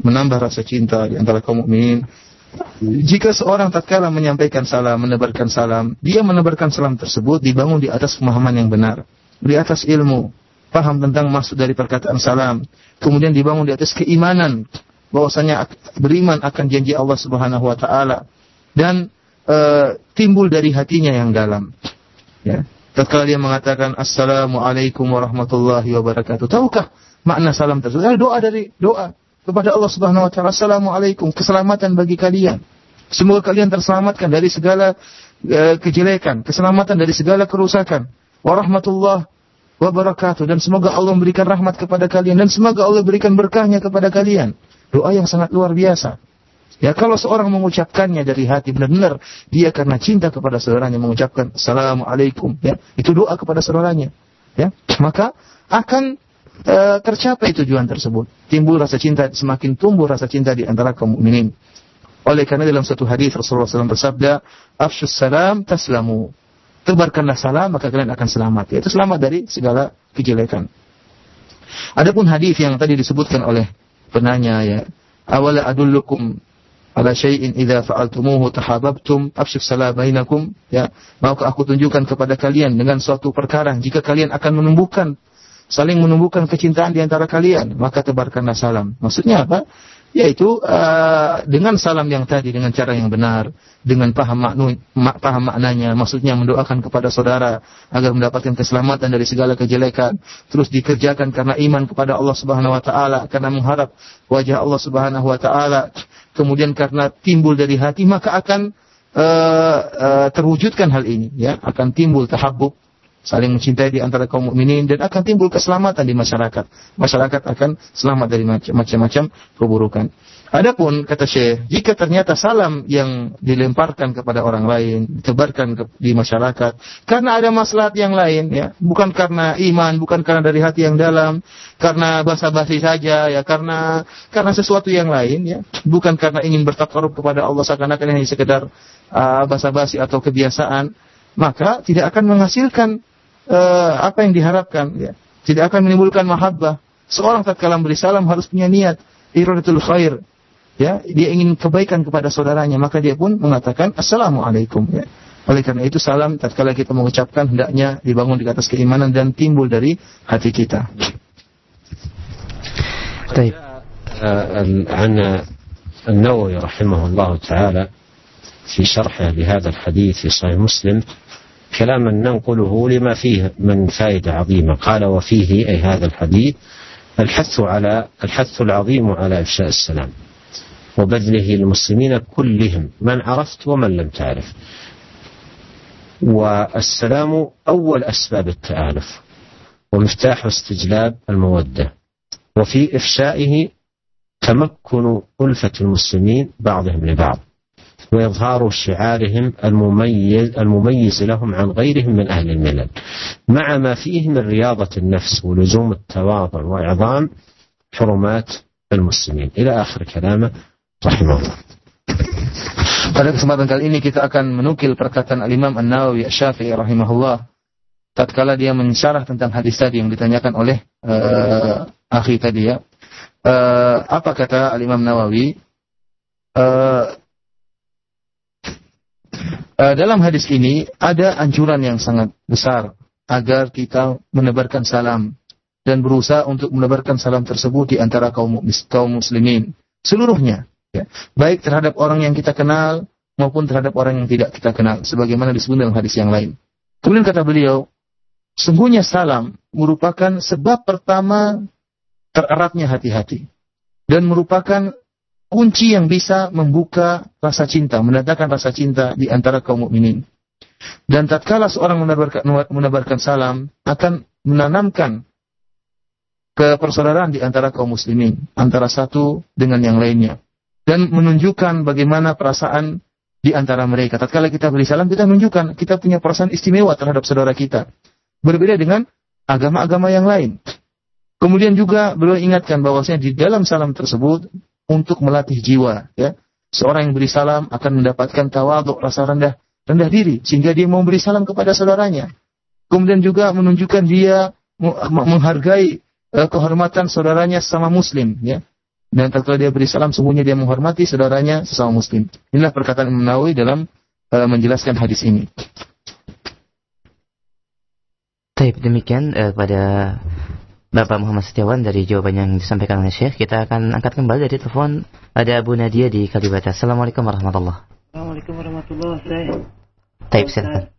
menambah rasa cinta di antara kaum mukminin jika seorang tatkala menyampaikan salam, menebarkan salam, dia menebarkan salam tersebut dibangun di atas pemahaman yang benar, di atas ilmu, paham tentang maksud dari perkataan salam, kemudian dibangun di atas keimanan bahwasanya beriman akan janji Allah Subhanahu wa taala dan e, timbul dari hatinya yang dalam. Ya. Tatkala dia mengatakan assalamualaikum warahmatullahi wabarakatuh. Tahukah makna salam tersebut? Doa dari doa kepada Allah Subhanahu wa taala, "Assalamualaikum, keselamatan bagi kalian. Semoga kalian terselamatkan dari segala uh, kejelekan, keselamatan dari segala kerusakan. Warahmatullah wabarakatuh dan semoga Allah memberikan rahmat kepada kalian dan semoga Allah berikan berkahnya kepada kalian." Doa yang sangat luar biasa. Ya kalau seorang mengucapkannya dari hati benar-benar dia karena cinta kepada saudaranya mengucapkan assalamualaikum ya itu doa kepada saudaranya ya maka akan e, tercapai tujuan tersebut. Timbul rasa cinta, semakin tumbuh rasa cinta di antara kaum mukminin. Oleh karena dalam satu hadis Rasulullah SAW bersabda, "Afshus salam taslamu." Tebarkanlah salam maka kalian akan selamat. Yaitu selamat dari segala kejelekan. Adapun hadis yang tadi disebutkan oleh penanya ya, "Awala adullukum ala syai'in idza fa'altumuhu tahabbtum afshus salam bainakum." Ya, maukah aku tunjukkan kepada kalian dengan suatu perkara jika kalian akan menumbuhkan saling menumbuhkan kecintaan di antara kalian, maka tebarkanlah salam. Maksudnya apa? Yaitu uh, dengan salam yang tadi dengan cara yang benar, dengan paham maknu, mak, paham maknanya, maksudnya mendoakan kepada saudara agar mendapatkan keselamatan dari segala kejelekan, terus dikerjakan karena iman kepada Allah Subhanahu wa taala, karena mengharap wajah Allah Subhanahu wa taala, kemudian karena timbul dari hati maka akan uh, uh, terwujudkan hal ini ya, akan timbul tahabbub saling mencintai di antara kaum mukminin dan akan timbul keselamatan di masyarakat. Masyarakat akan selamat dari macam-macam keburukan. Adapun kata Syekh, jika ternyata salam yang dilemparkan kepada orang lain, ditebarkan ke, di masyarakat karena ada maslahat yang lain ya, bukan karena iman, bukan karena dari hati yang dalam, karena basa-basi saja ya, karena karena sesuatu yang lain ya, bukan karena ingin bertakarub kepada Allah seakan-akan hanya sekedar uh, basa-basi atau kebiasaan, maka tidak akan menghasilkan uh, apa yang diharapkan ya. Tidak akan menimbulkan mahabbah. Seorang tatkala beri salam harus punya niat iradatul khair. Ya, dia ingin kebaikan kepada saudaranya, maka dia pun mengatakan assalamualaikum ya. Oleh karena itu salam tatkala kita mengucapkan hendaknya dibangun di atas keimanan dan timbul dari hati kita. طيب عن النووي رحمه الله تعالى في شرحه لهذا الحديث في صحيح مسلم كلاما ننقله لما فيه من فائدة عظيمة. قال وفيه أي هذا الحديث الحث على الحث العظيم على إفشاء السلام وبذله للمسلمين كلهم من عرفت ومن لم تعرف. والسلام أول أسباب التآلف ومفتاح استجلاب المودة. وفي إفشائه تمكن ألفة المسلمين بعضهم لبعض. وإظهار شعارهم المميز المميز لهم عن غيرهم من أهل الملل مع ما فيه من رياضة النفس ولزوم التواضع وإعظام حرمات المسلمين إلى آخر كلامه رحمه الله Pada kesempatan kali ini kita akan menukil perkataan Al-Imam An-Nawawi Syafi'i rahimahullah tatkala dia mensyarah tentang hadis tadi yang ditanyakan oleh uh, akhi tadi ya. Uh, apa kata Al-Imam Nawawi? Uh, Uh, dalam hadis ini ada anjuran yang sangat besar agar kita menebarkan salam dan berusaha untuk menebarkan salam tersebut di antara kaum kaum muslimin seluruhnya ya. baik terhadap orang yang kita kenal maupun terhadap orang yang tidak kita kenal sebagaimana disebut dalam hadis yang lain. Kemudian kata beliau, sungguhnya salam merupakan sebab pertama tereratnya hati-hati dan merupakan kunci yang bisa membuka rasa cinta, mendatangkan rasa cinta di antara kaum mukminin. Dan tatkala seorang menebarkan, menebarkan salam akan menanamkan kepersaudaraan di antara kaum muslimin, antara satu dengan yang lainnya. dan menunjukkan bagaimana perasaan di antara mereka. Tatkala kita beri salam, kita menunjukkan kita punya perasaan istimewa terhadap saudara kita. Berbeda dengan agama-agama yang lain. Kemudian juga beliau ingatkan bahwasanya di dalam salam tersebut untuk melatih jiwa, ya. Seorang yang beri salam akan mendapatkan tawaduk, rasa rendah rendah diri sehingga dia mau beri salam kepada saudaranya. Kemudian juga menunjukkan dia menghargai uh, kehormatan saudaranya sama muslim, ya. Dan tatkala dia beri salam, sungguhnya dia menghormati saudaranya sesama muslim. Inilah perkataan Imam dalam uh, menjelaskan hadis ini. Baik, demikian uh, pada Bapak Muhammad Setiawan dari jawaban yang disampaikan oleh Syekh. Kita akan angkat kembali dari telepon. Ada Abu Nadia di Kalibata. Assalamualaikum warahmatullahi Assalamualaikum warahmatullahi wabarakatuh. Taib, silakan.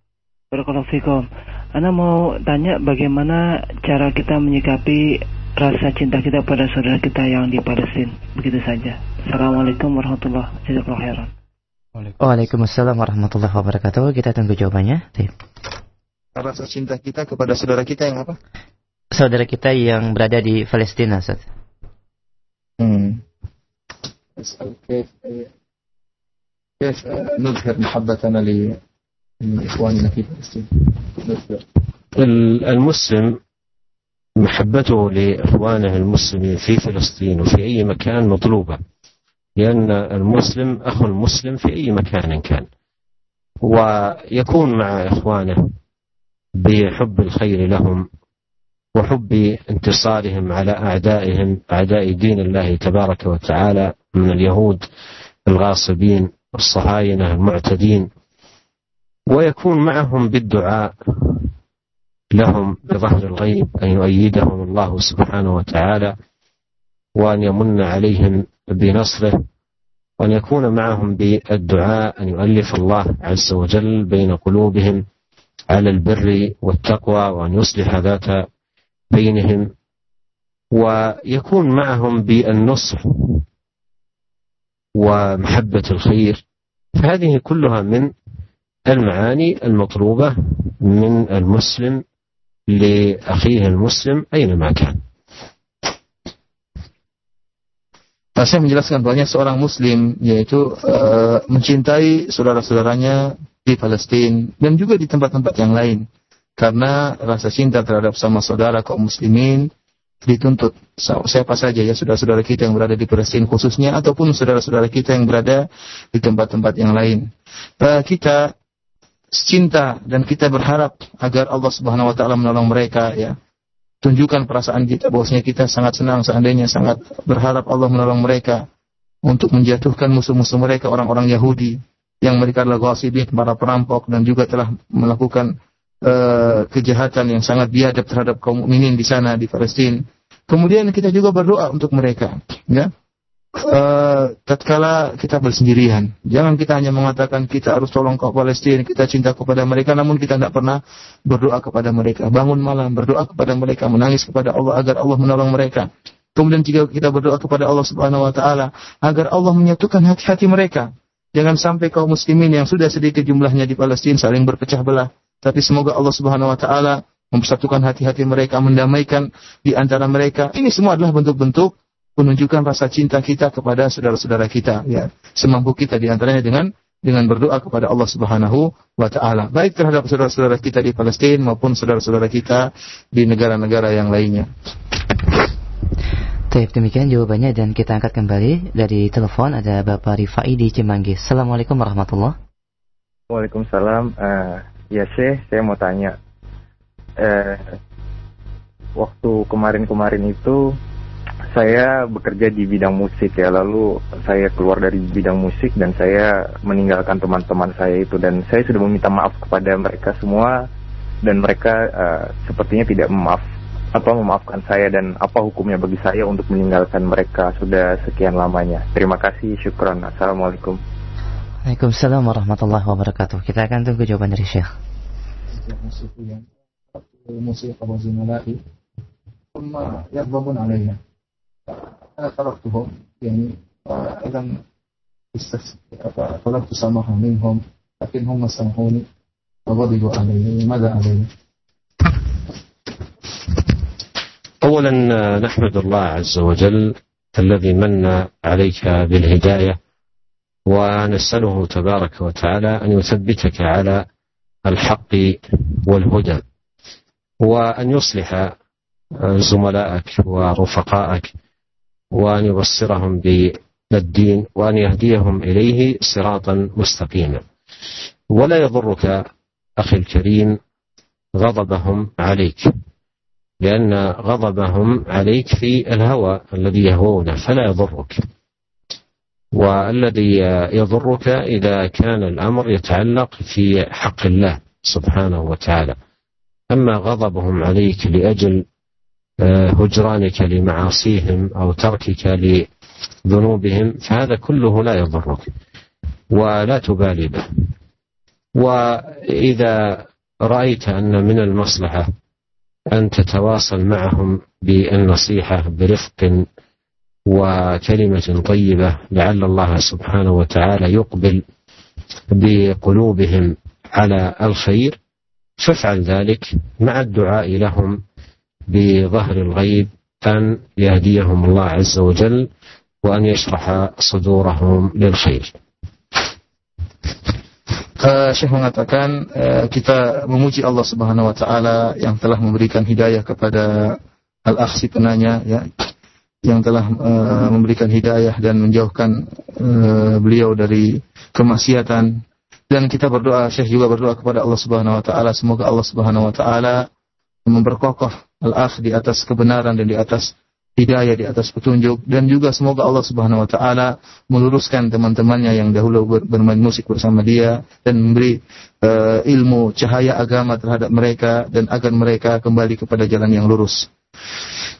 Barakallahu. Anda mau tanya bagaimana cara kita menyikapi rasa cinta kita pada saudara kita yang di Palestina. Begitu saja. Assalamualaikum warahmatullahi wabarakatuh. Waalaikumsalam warahmatullahi wabarakatuh. Kita tunggu jawabannya. Taip. Rasa cinta kita kepada saudara kita yang apa? Saudara kita yang berada di Palestina, Ustaz. Hmm. كيف كيف نظهر محبتنا لإخواننا في فلسطين؟ المسلم محبته لإخوانه المسلمين في فلسطين وفي أي مكان مطلوبة لأن المسلم أخو المسلم في أي مكان كان ويكون مع إخوانه بحب الخير لهم وحب انتصارهم على أعدائهم أعداء دين الله تبارك وتعالى من اليهود الغاصبين والصهاينة المعتدين. ويكون معهم بالدعاء لهم بظهر الغيب أن يؤيدهم الله سبحانه وتعالى وأن يمن عليهم بنصره وأن يكون معهم بالدعاء أن يؤلف الله عز وجل بين قلوبهم على البر والتقوى وأن يصلح ذات بينهم ويكون معهم بالنصح ومحبة الخير فهذه كلها من المعاني المطلوبة من المسلم لأخيه المسلم أينما كان saya menjelaskan banyak seorang muslim yaitu uh, mencintai saudara-saudaranya di Palestina dan juga di tempat-tempat yang lain karena rasa cinta terhadap sama saudara kaum muslimin dituntut siapa saja ya saudara-saudara kita yang berada di Palestina khususnya ataupun saudara-saudara kita yang berada di tempat-tempat yang lain. Kita cinta dan kita berharap agar Allah Subhanahu wa taala menolong mereka ya. Tunjukkan perasaan kita bahwasanya kita sangat senang seandainya sangat berharap Allah menolong mereka untuk menjatuhkan musuh-musuh mereka orang-orang Yahudi yang mereka adalah ghasibin para perampok dan juga telah melakukan uh, kejahatan yang sangat biadab terhadap kaum mukminin di sana di Palestina. Kemudian kita juga berdoa untuk mereka, ya uh, tatkala kita bersendirian. Jangan kita hanya mengatakan kita harus tolong kaum Palestina, kita cinta kepada mereka, namun kita tidak pernah berdoa kepada mereka. Bangun malam berdoa kepada mereka, menangis kepada Allah agar Allah menolong mereka. Kemudian jika kita berdoa kepada Allah Subhanahu wa taala agar Allah menyatukan hati-hati mereka. Jangan sampai kaum muslimin yang sudah sedikit jumlahnya di Palestina saling berpecah belah. Tapi semoga Allah Subhanahu wa taala mempersatukan hati-hati mereka, mendamaikan di antara mereka. Ini semua adalah bentuk-bentuk menunjukkan rasa cinta kita kepada saudara-saudara kita ya semampu kita di antaranya dengan dengan berdoa kepada Allah Subhanahu wa taala baik terhadap saudara-saudara kita di Palestina maupun saudara-saudara kita di negara-negara yang lainnya. Baik, demikian jawabannya dan kita angkat kembali dari telepon ada Bapak Rifai di Cimanggi. Assalamualaikum warahmatullahi Waalaikumsalam. Uh, ya sih, saya mau tanya. Uh, waktu kemarin-kemarin itu saya bekerja di bidang musik ya. Lalu saya keluar dari bidang musik dan saya meninggalkan teman-teman saya itu. Dan saya sudah meminta maaf kepada mereka semua. Dan mereka uh, sepertinya tidak memaaf apa memaafkan saya dan apa hukumnya bagi saya untuk meninggalkan mereka sudah sekian lamanya. Terima kasih syukron. Assalamualaikum Waalaikumsalam warahmatullahi wabarakatuh kita akan tunggu jawaban dari Syekh musik ثم يغضبون علينا أنا تركتهم يعني إذا طلبت السماح منهم لكن هم سامحوني وغضبوا علي ماذا علي؟ أولا نحمد الله عز وجل الذي من عليك بالهداية ونسأله تبارك وتعالى أن يثبتك على الحق والهدى وأن يصلح زملائك ورفقائك وأن يبصرهم بالدين وأن يهديهم إليه صراطا مستقيما. ولا يضرك أخي الكريم غضبهم عليك لأن غضبهم عليك في الهوى الذي يهوونه فلا يضرك. والذي يضرك إذا كان الأمر يتعلق في حق الله سبحانه وتعالى. أما غضبهم عليك لأجل آه، هجرانك لمعاصيهم أو تركك لذنوبهم فهذا كله لا يضرك ولا تبالي به. وإذا رأيت أن من المصلحة أن تتواصل معهم بالنصيحة برفق وكلمة طيبة لعل الله سبحانه وتعالى يقبل بقلوبهم على الخير. فافعل ذلك مع الدعاء لهم بظهر الغيب أن يهديهم الله عز وجل وأن يشرح صدورهم للخير. Syekh mengatakan uh, kita memuji Allah Subhanahu wa taala yang telah memberikan hidayah kepada al-akh si penanya ya. Yang telah uh, memberikan hidayah dan menjauhkan uh, beliau dari kemaksiatan. Dan kita berdoa Syekh juga berdoa kepada Allah Subhanahu wa taala. Semoga Allah Subhanahu wa taala memperkokoh al-akh di atas kebenaran dan di atas hidayah di atas petunjuk. Dan juga semoga Allah Subhanahu wa taala meluruskan teman-temannya yang dahulu bermain musik bersama dia dan memberi uh, ilmu cahaya agama terhadap mereka dan agar mereka kembali kepada jalan yang lurus.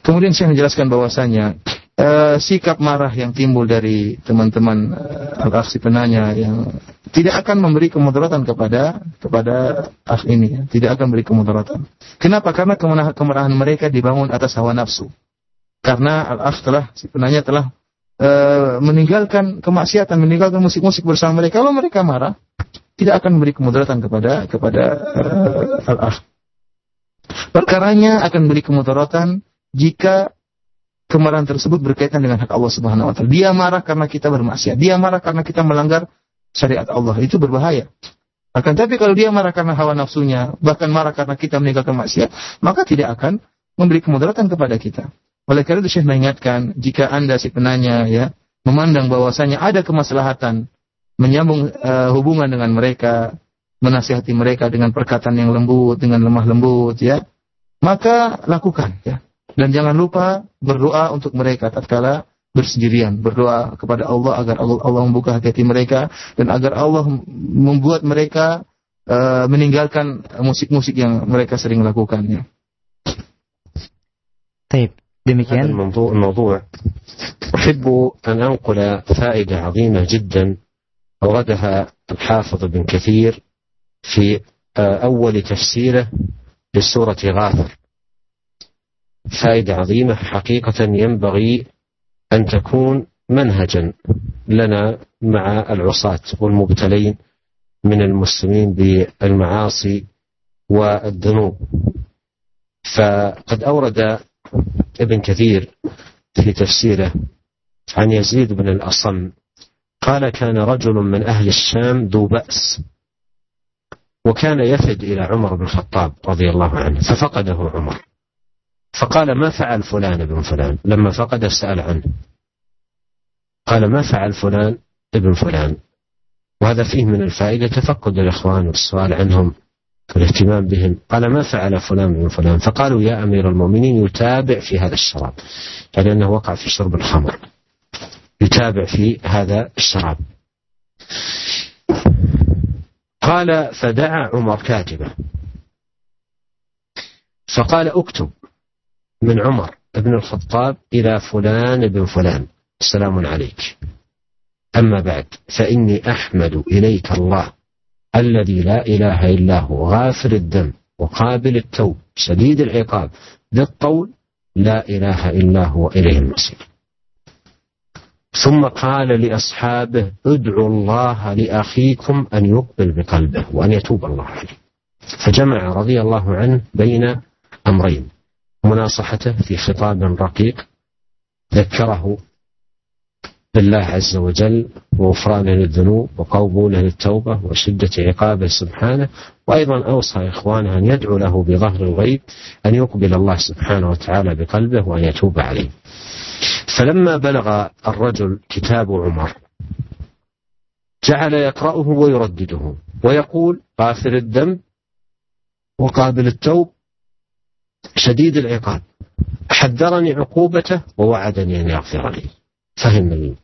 Kemudian saya menjelaskan bahwasanya uh, sikap marah yang timbul dari teman-teman uh, al-aksi penanya yang tidak akan memberi kemudaratan kepada kepada akh ini, ya. tidak akan memberi kemudaratan. Kenapa? Karena kemarahan mereka dibangun atas hawa nafsu karena al-akh telah si penanya telah e, meninggalkan kemaksiatan, meninggalkan musik-musik bersama mereka. Kalau mereka marah, tidak akan memberi kemudaratan kepada kepada e, al-akh. Perkaranya akan beri kemudaratan jika kemarahan tersebut berkaitan dengan hak Allah Subhanahu wa taala. Dia marah karena kita bermaksiat, dia marah karena kita melanggar syariat Allah. Itu berbahaya. Akan tapi kalau dia marah karena hawa nafsunya, bahkan marah karena kita meninggalkan maksiat, maka tidak akan memberi kemudaratan kepada kita. Oleh karena itu Syekh mengingatkan jika Anda si penanya ya memandang bahwasanya ada kemaslahatan menyambung uh, hubungan dengan mereka, menasihati mereka dengan perkataan yang lembut, dengan lemah lembut ya, maka lakukan ya. Dan jangan lupa berdoa untuk mereka tatkala bersendirian, berdoa kepada Allah agar Allah, Allah membuka hati, hati mereka dan agar Allah membuat mereka uh, meninggalkan musik-musik yang mereka sering lakukannya. Taib. Demikian. هذا الموضوع, الموضوع أحب أن أنقل فائدة عظيمة جدا أوردها الحافظ بن كثير في أول تفسيره لسورة غافر. فائدة عظيمة حقيقة ينبغي أن تكون منهجا لنا مع العصاة والمبتلين من المسلمين بالمعاصي والذنوب. فقد أورد ابن كثير في تفسيره عن يزيد بن الأصم قال كان رجل من أهل الشام ذو بأس وكان يفد إلى عمر بن الخطاب رضي الله عنه ففقده عمر. فقال ما فعل فلان ابن فلان؟ لما فقد سأل عنه. قال ما فعل فلان ابن فلان؟ وهذا فيه من الفائدة تفقد الإخوان والسؤال عنهم والاهتمام بهم. قال ما فعل فلان من فلان؟ فقالوا يا أمير المؤمنين يتابع في هذا الشراب يعني أنه وقع في شرب الخمر. يتابع في هذا الشراب. قال فدعا عمر كاتبه. فقال اكتب من عمر بن الخطاب إلى فلان بن فلان. السلام عليك. أما بعد فإني أحمد إليك الله الذي لا إله إلا هو غافر الذنب وقابل التوب شديد العقاب ذي الطول لا إله إلا هو إليه المصير. ثم قال لأصحابه ادعوا الله لأخيكم أن يقبل بقلبه وأن يتوب الله عليه. فجمع رضي الله عنه بين أمرين. مناصحته في خطاب رقيق ذكره بالله عز وجل وغفران للذنوب وقبوله للتوبة وشدة عقابه سبحانه. وأيضا أوصى إخوانه أن يدعو له بظهر الغيب أن يقبل الله سبحانه وتعالى بقلبه وأن يتوب عليه. فلما بلغ الرجل كتاب عمر جعل يقرأه ويردده ويقول غافر الذنب وقابل التوب شديد العقاب حذرني عقوبته ووعدني أن يغفر لي. فهم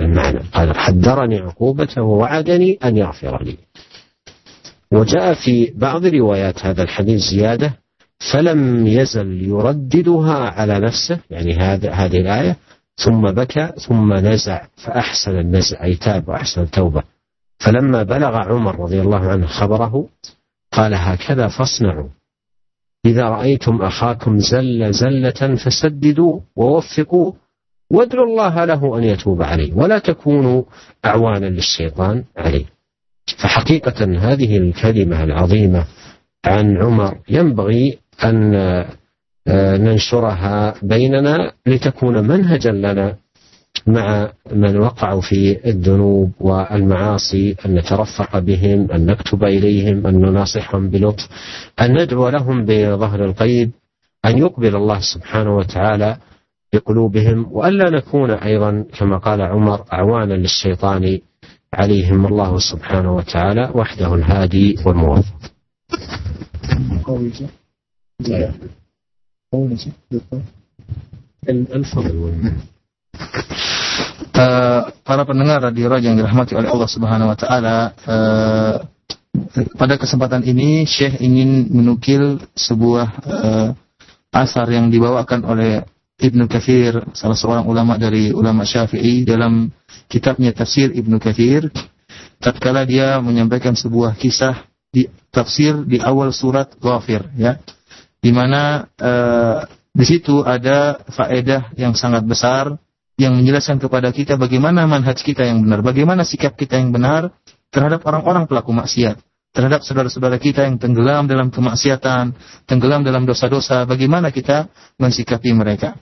المعنى قال حذرني عقوبته ووعدني أن يغفر لي. وجاء في بعض روايات هذا الحديث زيادة فلم يزل يرددها على نفسه يعني هذا هذه الآية ثم بكى ثم نزع فأحسن النزع أي تاب وأحسن التوبة. فلما بلغ عمر رضي الله عنه خبره قال هكذا فاصنعوا. إذا رأيتم أخاكم زل زلة فسددوا ووفقوا وادعوا الله له أن يتوب عليه ولا تكونوا أعوانا للشيطان عليه. فحقيقة هذه الكلمة العظيمة عن عمر ينبغي أن آه، ننشرها بيننا لتكون منهجا لنا مع من وقعوا في الذنوب والمعاصي أن نترفق بهم أن نكتب إليهم أن نناصحهم بلطف أن ندعو لهم بظهر الغيب أن يقبل الله سبحانه وتعالى بقلوبهم وألا نكون أيضا كما قال عمر أعوانا للشيطان عليهم. الله سبحانه وتعالى وحده الهادي والموفق. Uh, para pendengar radio Raja yang dirahmati oleh Allah Subhanahu wa taala, uh, pada kesempatan ini Syekh ingin menukil sebuah uh, asar yang dibawakan oleh Ibnu Kathir, salah seorang ulama dari ulama Syafi'i dalam kitabnya Tafsir Ibnu Kathir, tatkala dia menyampaikan sebuah kisah di tafsir di awal surat Ghafir ya. Di mana uh, di situ ada faedah yang sangat besar yang menjelaskan kepada kita bagaimana manhaj kita yang benar, bagaimana sikap kita yang benar terhadap orang-orang pelaku maksiat terhadap saudara-saudara kita yang tenggelam dalam kemaksiatan, tenggelam dalam dosa-dosa, bagaimana kita mensikapi mereka.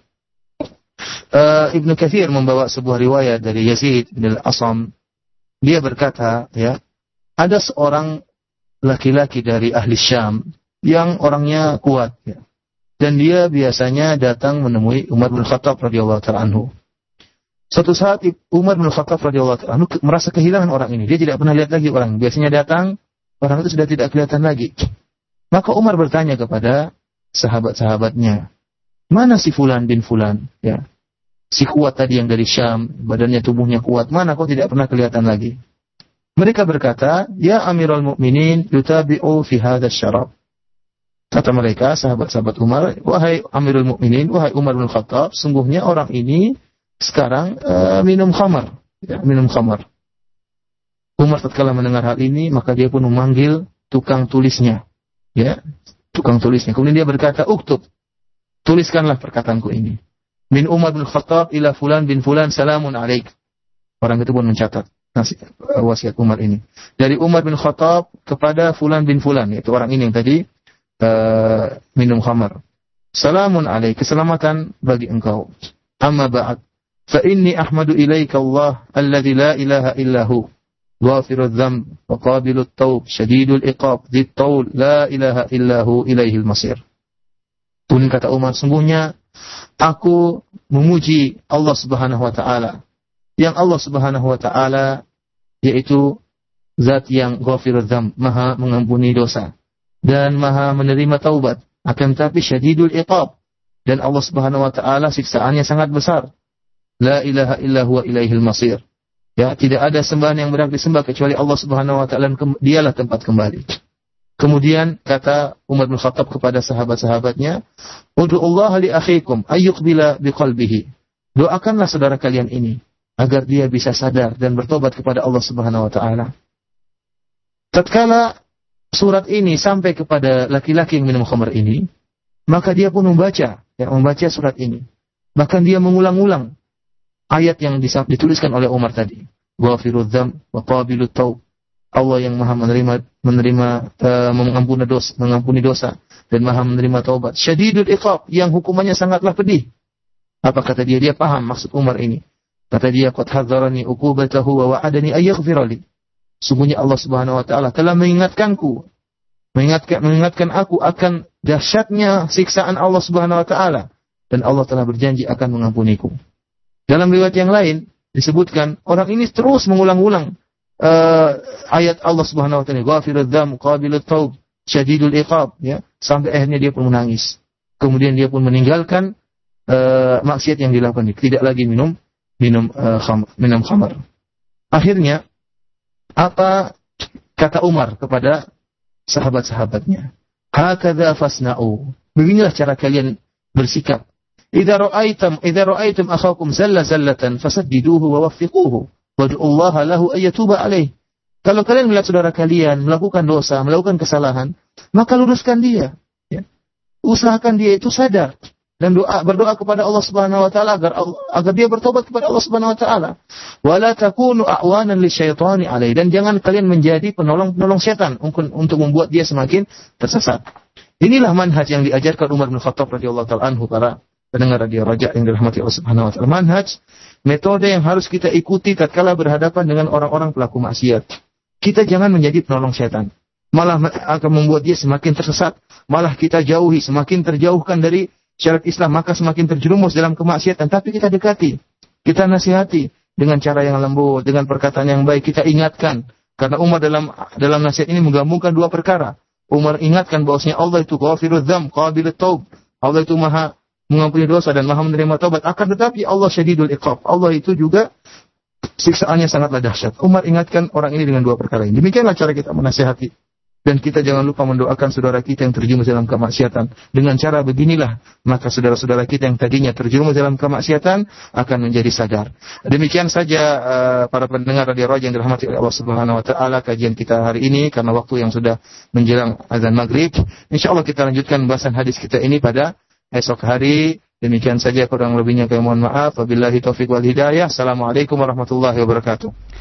Uh, Ibnu Kathir membawa sebuah riwayat dari Yazid bin Al-Asam. Dia berkata, ya, ada seorang laki-laki dari ahli Syam yang orangnya kuat, ya. Dan dia biasanya datang menemui Umar bin Khattab radhiyallahu anhu. Suatu saat Umar bin Khattab radhiyallahu anhu merasa kehilangan orang ini. Dia tidak pernah lihat lagi orang. Biasanya datang, orang itu sudah tidak kelihatan lagi. Maka Umar bertanya kepada sahabat-sahabatnya, Mana si fulan bin fulan? Ya. Si kuat tadi yang dari Syam, badannya tubuhnya kuat, mana kau tidak pernah kelihatan lagi? Mereka berkata, Ya Amirul Mukminin, yutabi'u fi hadha syarab. Kata mereka, sahabat-sahabat Umar, wahai Amirul Mukminin, wahai Umar bin Khattab, sungguhnya orang ini sekarang uh, minum khamar, ya, minum khamar. Umar tatkala mendengar hal ini, maka dia pun memanggil tukang tulisnya, ya, tukang tulisnya. Kemudian dia berkata, uktub, tuliskanlah perkataanku ini. Min Umar bin Khattab ila fulan bin fulan salamun alaik. Orang itu pun mencatat wasiat Umar ini. Dari Umar bin Khattab kepada fulan bin fulan, yaitu orang ini yang tadi uh, minum khamar. Salamun alaik, keselamatan bagi engkau. Amma ba'd. Fa inni ahmadu ilaika Allah alladhi la ilaha illahu. غافر الذنب وقابل التوب شديد الإقاب ذي الطول لا إله إلا هو إليه المصير Kemudian kata Umar, sungguhnya aku memuji Allah Subhanahu wa taala. Yang Allah Subhanahu wa taala yaitu zat yang ghafirul dzam, maha mengampuni dosa dan maha menerima taubat. Akan tetapi syadidul iqab dan Allah Subhanahu wa taala siksaannya sangat besar. La ilaha illa huwa ilaihil masir. Ya, tidak ada sembahan yang berhak disembah kecuali Allah Subhanahu wa taala dialah tempat kembali. Kemudian kata Umar bin Khattab kepada sahabat-sahabatnya, Allah li akhikum ayyuqbila biqalbihi." Doakanlah saudara kalian ini agar dia bisa sadar dan bertobat kepada Allah Subhanahu wa taala. Tatkala surat ini sampai kepada laki-laki yang minum khamr ini, maka dia pun membaca, ya, membaca surat ini. Bahkan dia mengulang-ulang ayat yang dituliskan oleh Umar tadi. Ghafirudz dzam wa qabilut taub Allah yang maha menerima menerima uh, mengampuni dosa, mengampuni dosa dan maha menerima taubat. Syadidul iqab yang hukumannya sangatlah pedih. Apa kata dia? Dia paham maksud Umar ini. Kata dia, "Qad hadzarani uqubatahu wa wa'adani ay yaghfirali." Sungguhnya Allah Subhanahu wa taala telah mengingatkanku, mengingatkan mengingatkan aku akan dahsyatnya siksaan Allah Subhanahu wa taala dan Allah telah berjanji akan mengampuniku. Dalam riwayat yang lain disebutkan orang ini terus mengulang-ulang uh, ayat Allah Subhanahu wa taala, "Ghafirudz dzam, qabilut taub, syadidul iqab," ya, sampai akhirnya dia pun menangis. Kemudian dia pun meninggalkan uh, maksiat yang dilakukan, tidak lagi minum minum uh, khamr, minum khamar. Akhirnya apa kata Umar kepada sahabat-sahabatnya? Hakadha fasna'u. Beginilah cara kalian bersikap. Idza ra'aitum idza ra'aitum akhakum zalla zallatan fasaddiduhu wa waffiquhu Allah lahu ayyatuba alaih. Kalau kalian melihat saudara kalian melakukan dosa, melakukan kesalahan, maka luruskan dia. Ya. Usahakan dia itu sadar dan doa berdoa kepada Allah Subhanahu wa taala agar agar dia bertobat kepada Allah Subhanahu wa taala. Wala takunu a'wanan lisyaitani alaihi dan jangan kalian menjadi penolong-penolong setan untuk untuk membuat dia semakin tersesat. Inilah manhaj yang diajarkan Umar bin Khattab radhiyallahu taala anhu para pendengar radio Raja yang dirahmati Allah Subhanahu wa taala. Manhaj metode yang harus kita ikuti tatkala berhadapan dengan orang-orang pelaku maksiat. Kita jangan menjadi penolong setan. Malah akan membuat dia semakin tersesat. Malah kita jauhi, semakin terjauhkan dari syariat Islam maka semakin terjerumus dalam kemaksiatan. Tapi kita dekati, kita nasihati dengan cara yang lembut, dengan perkataan yang baik. Kita ingatkan karena Umar dalam dalam nasihat ini menggabungkan dua perkara. Umar ingatkan bahwasanya Allah itu ghafirudz dzam, qabilut taub. Allah itu Maha mengampuni dosa dan Maha menerima taubat. Akan tetapi Allah syadidul iqab. Allah itu juga siksaannya sangatlah dahsyat. Umar ingatkan orang ini dengan dua perkara ini. Demikianlah cara kita menasihati dan kita jangan lupa mendoakan saudara kita yang terjerumus dalam kemaksiatan. Dengan cara beginilah, maka saudara-saudara kita yang tadinya terjerumus dalam kemaksiatan akan menjadi sadar. Demikian saja uh, para pendengar radio Raja yang dirahmati oleh Allah Subhanahu wa taala kajian kita hari ini karena waktu yang sudah menjelang azan maghrib. Insyaallah kita lanjutkan bahasan hadis kita ini pada esok hari. Demikian saja kurang lebihnya kami mohon maaf. Wabillahi taufik wal hidayah. Assalamualaikum warahmatullahi wabarakatuh.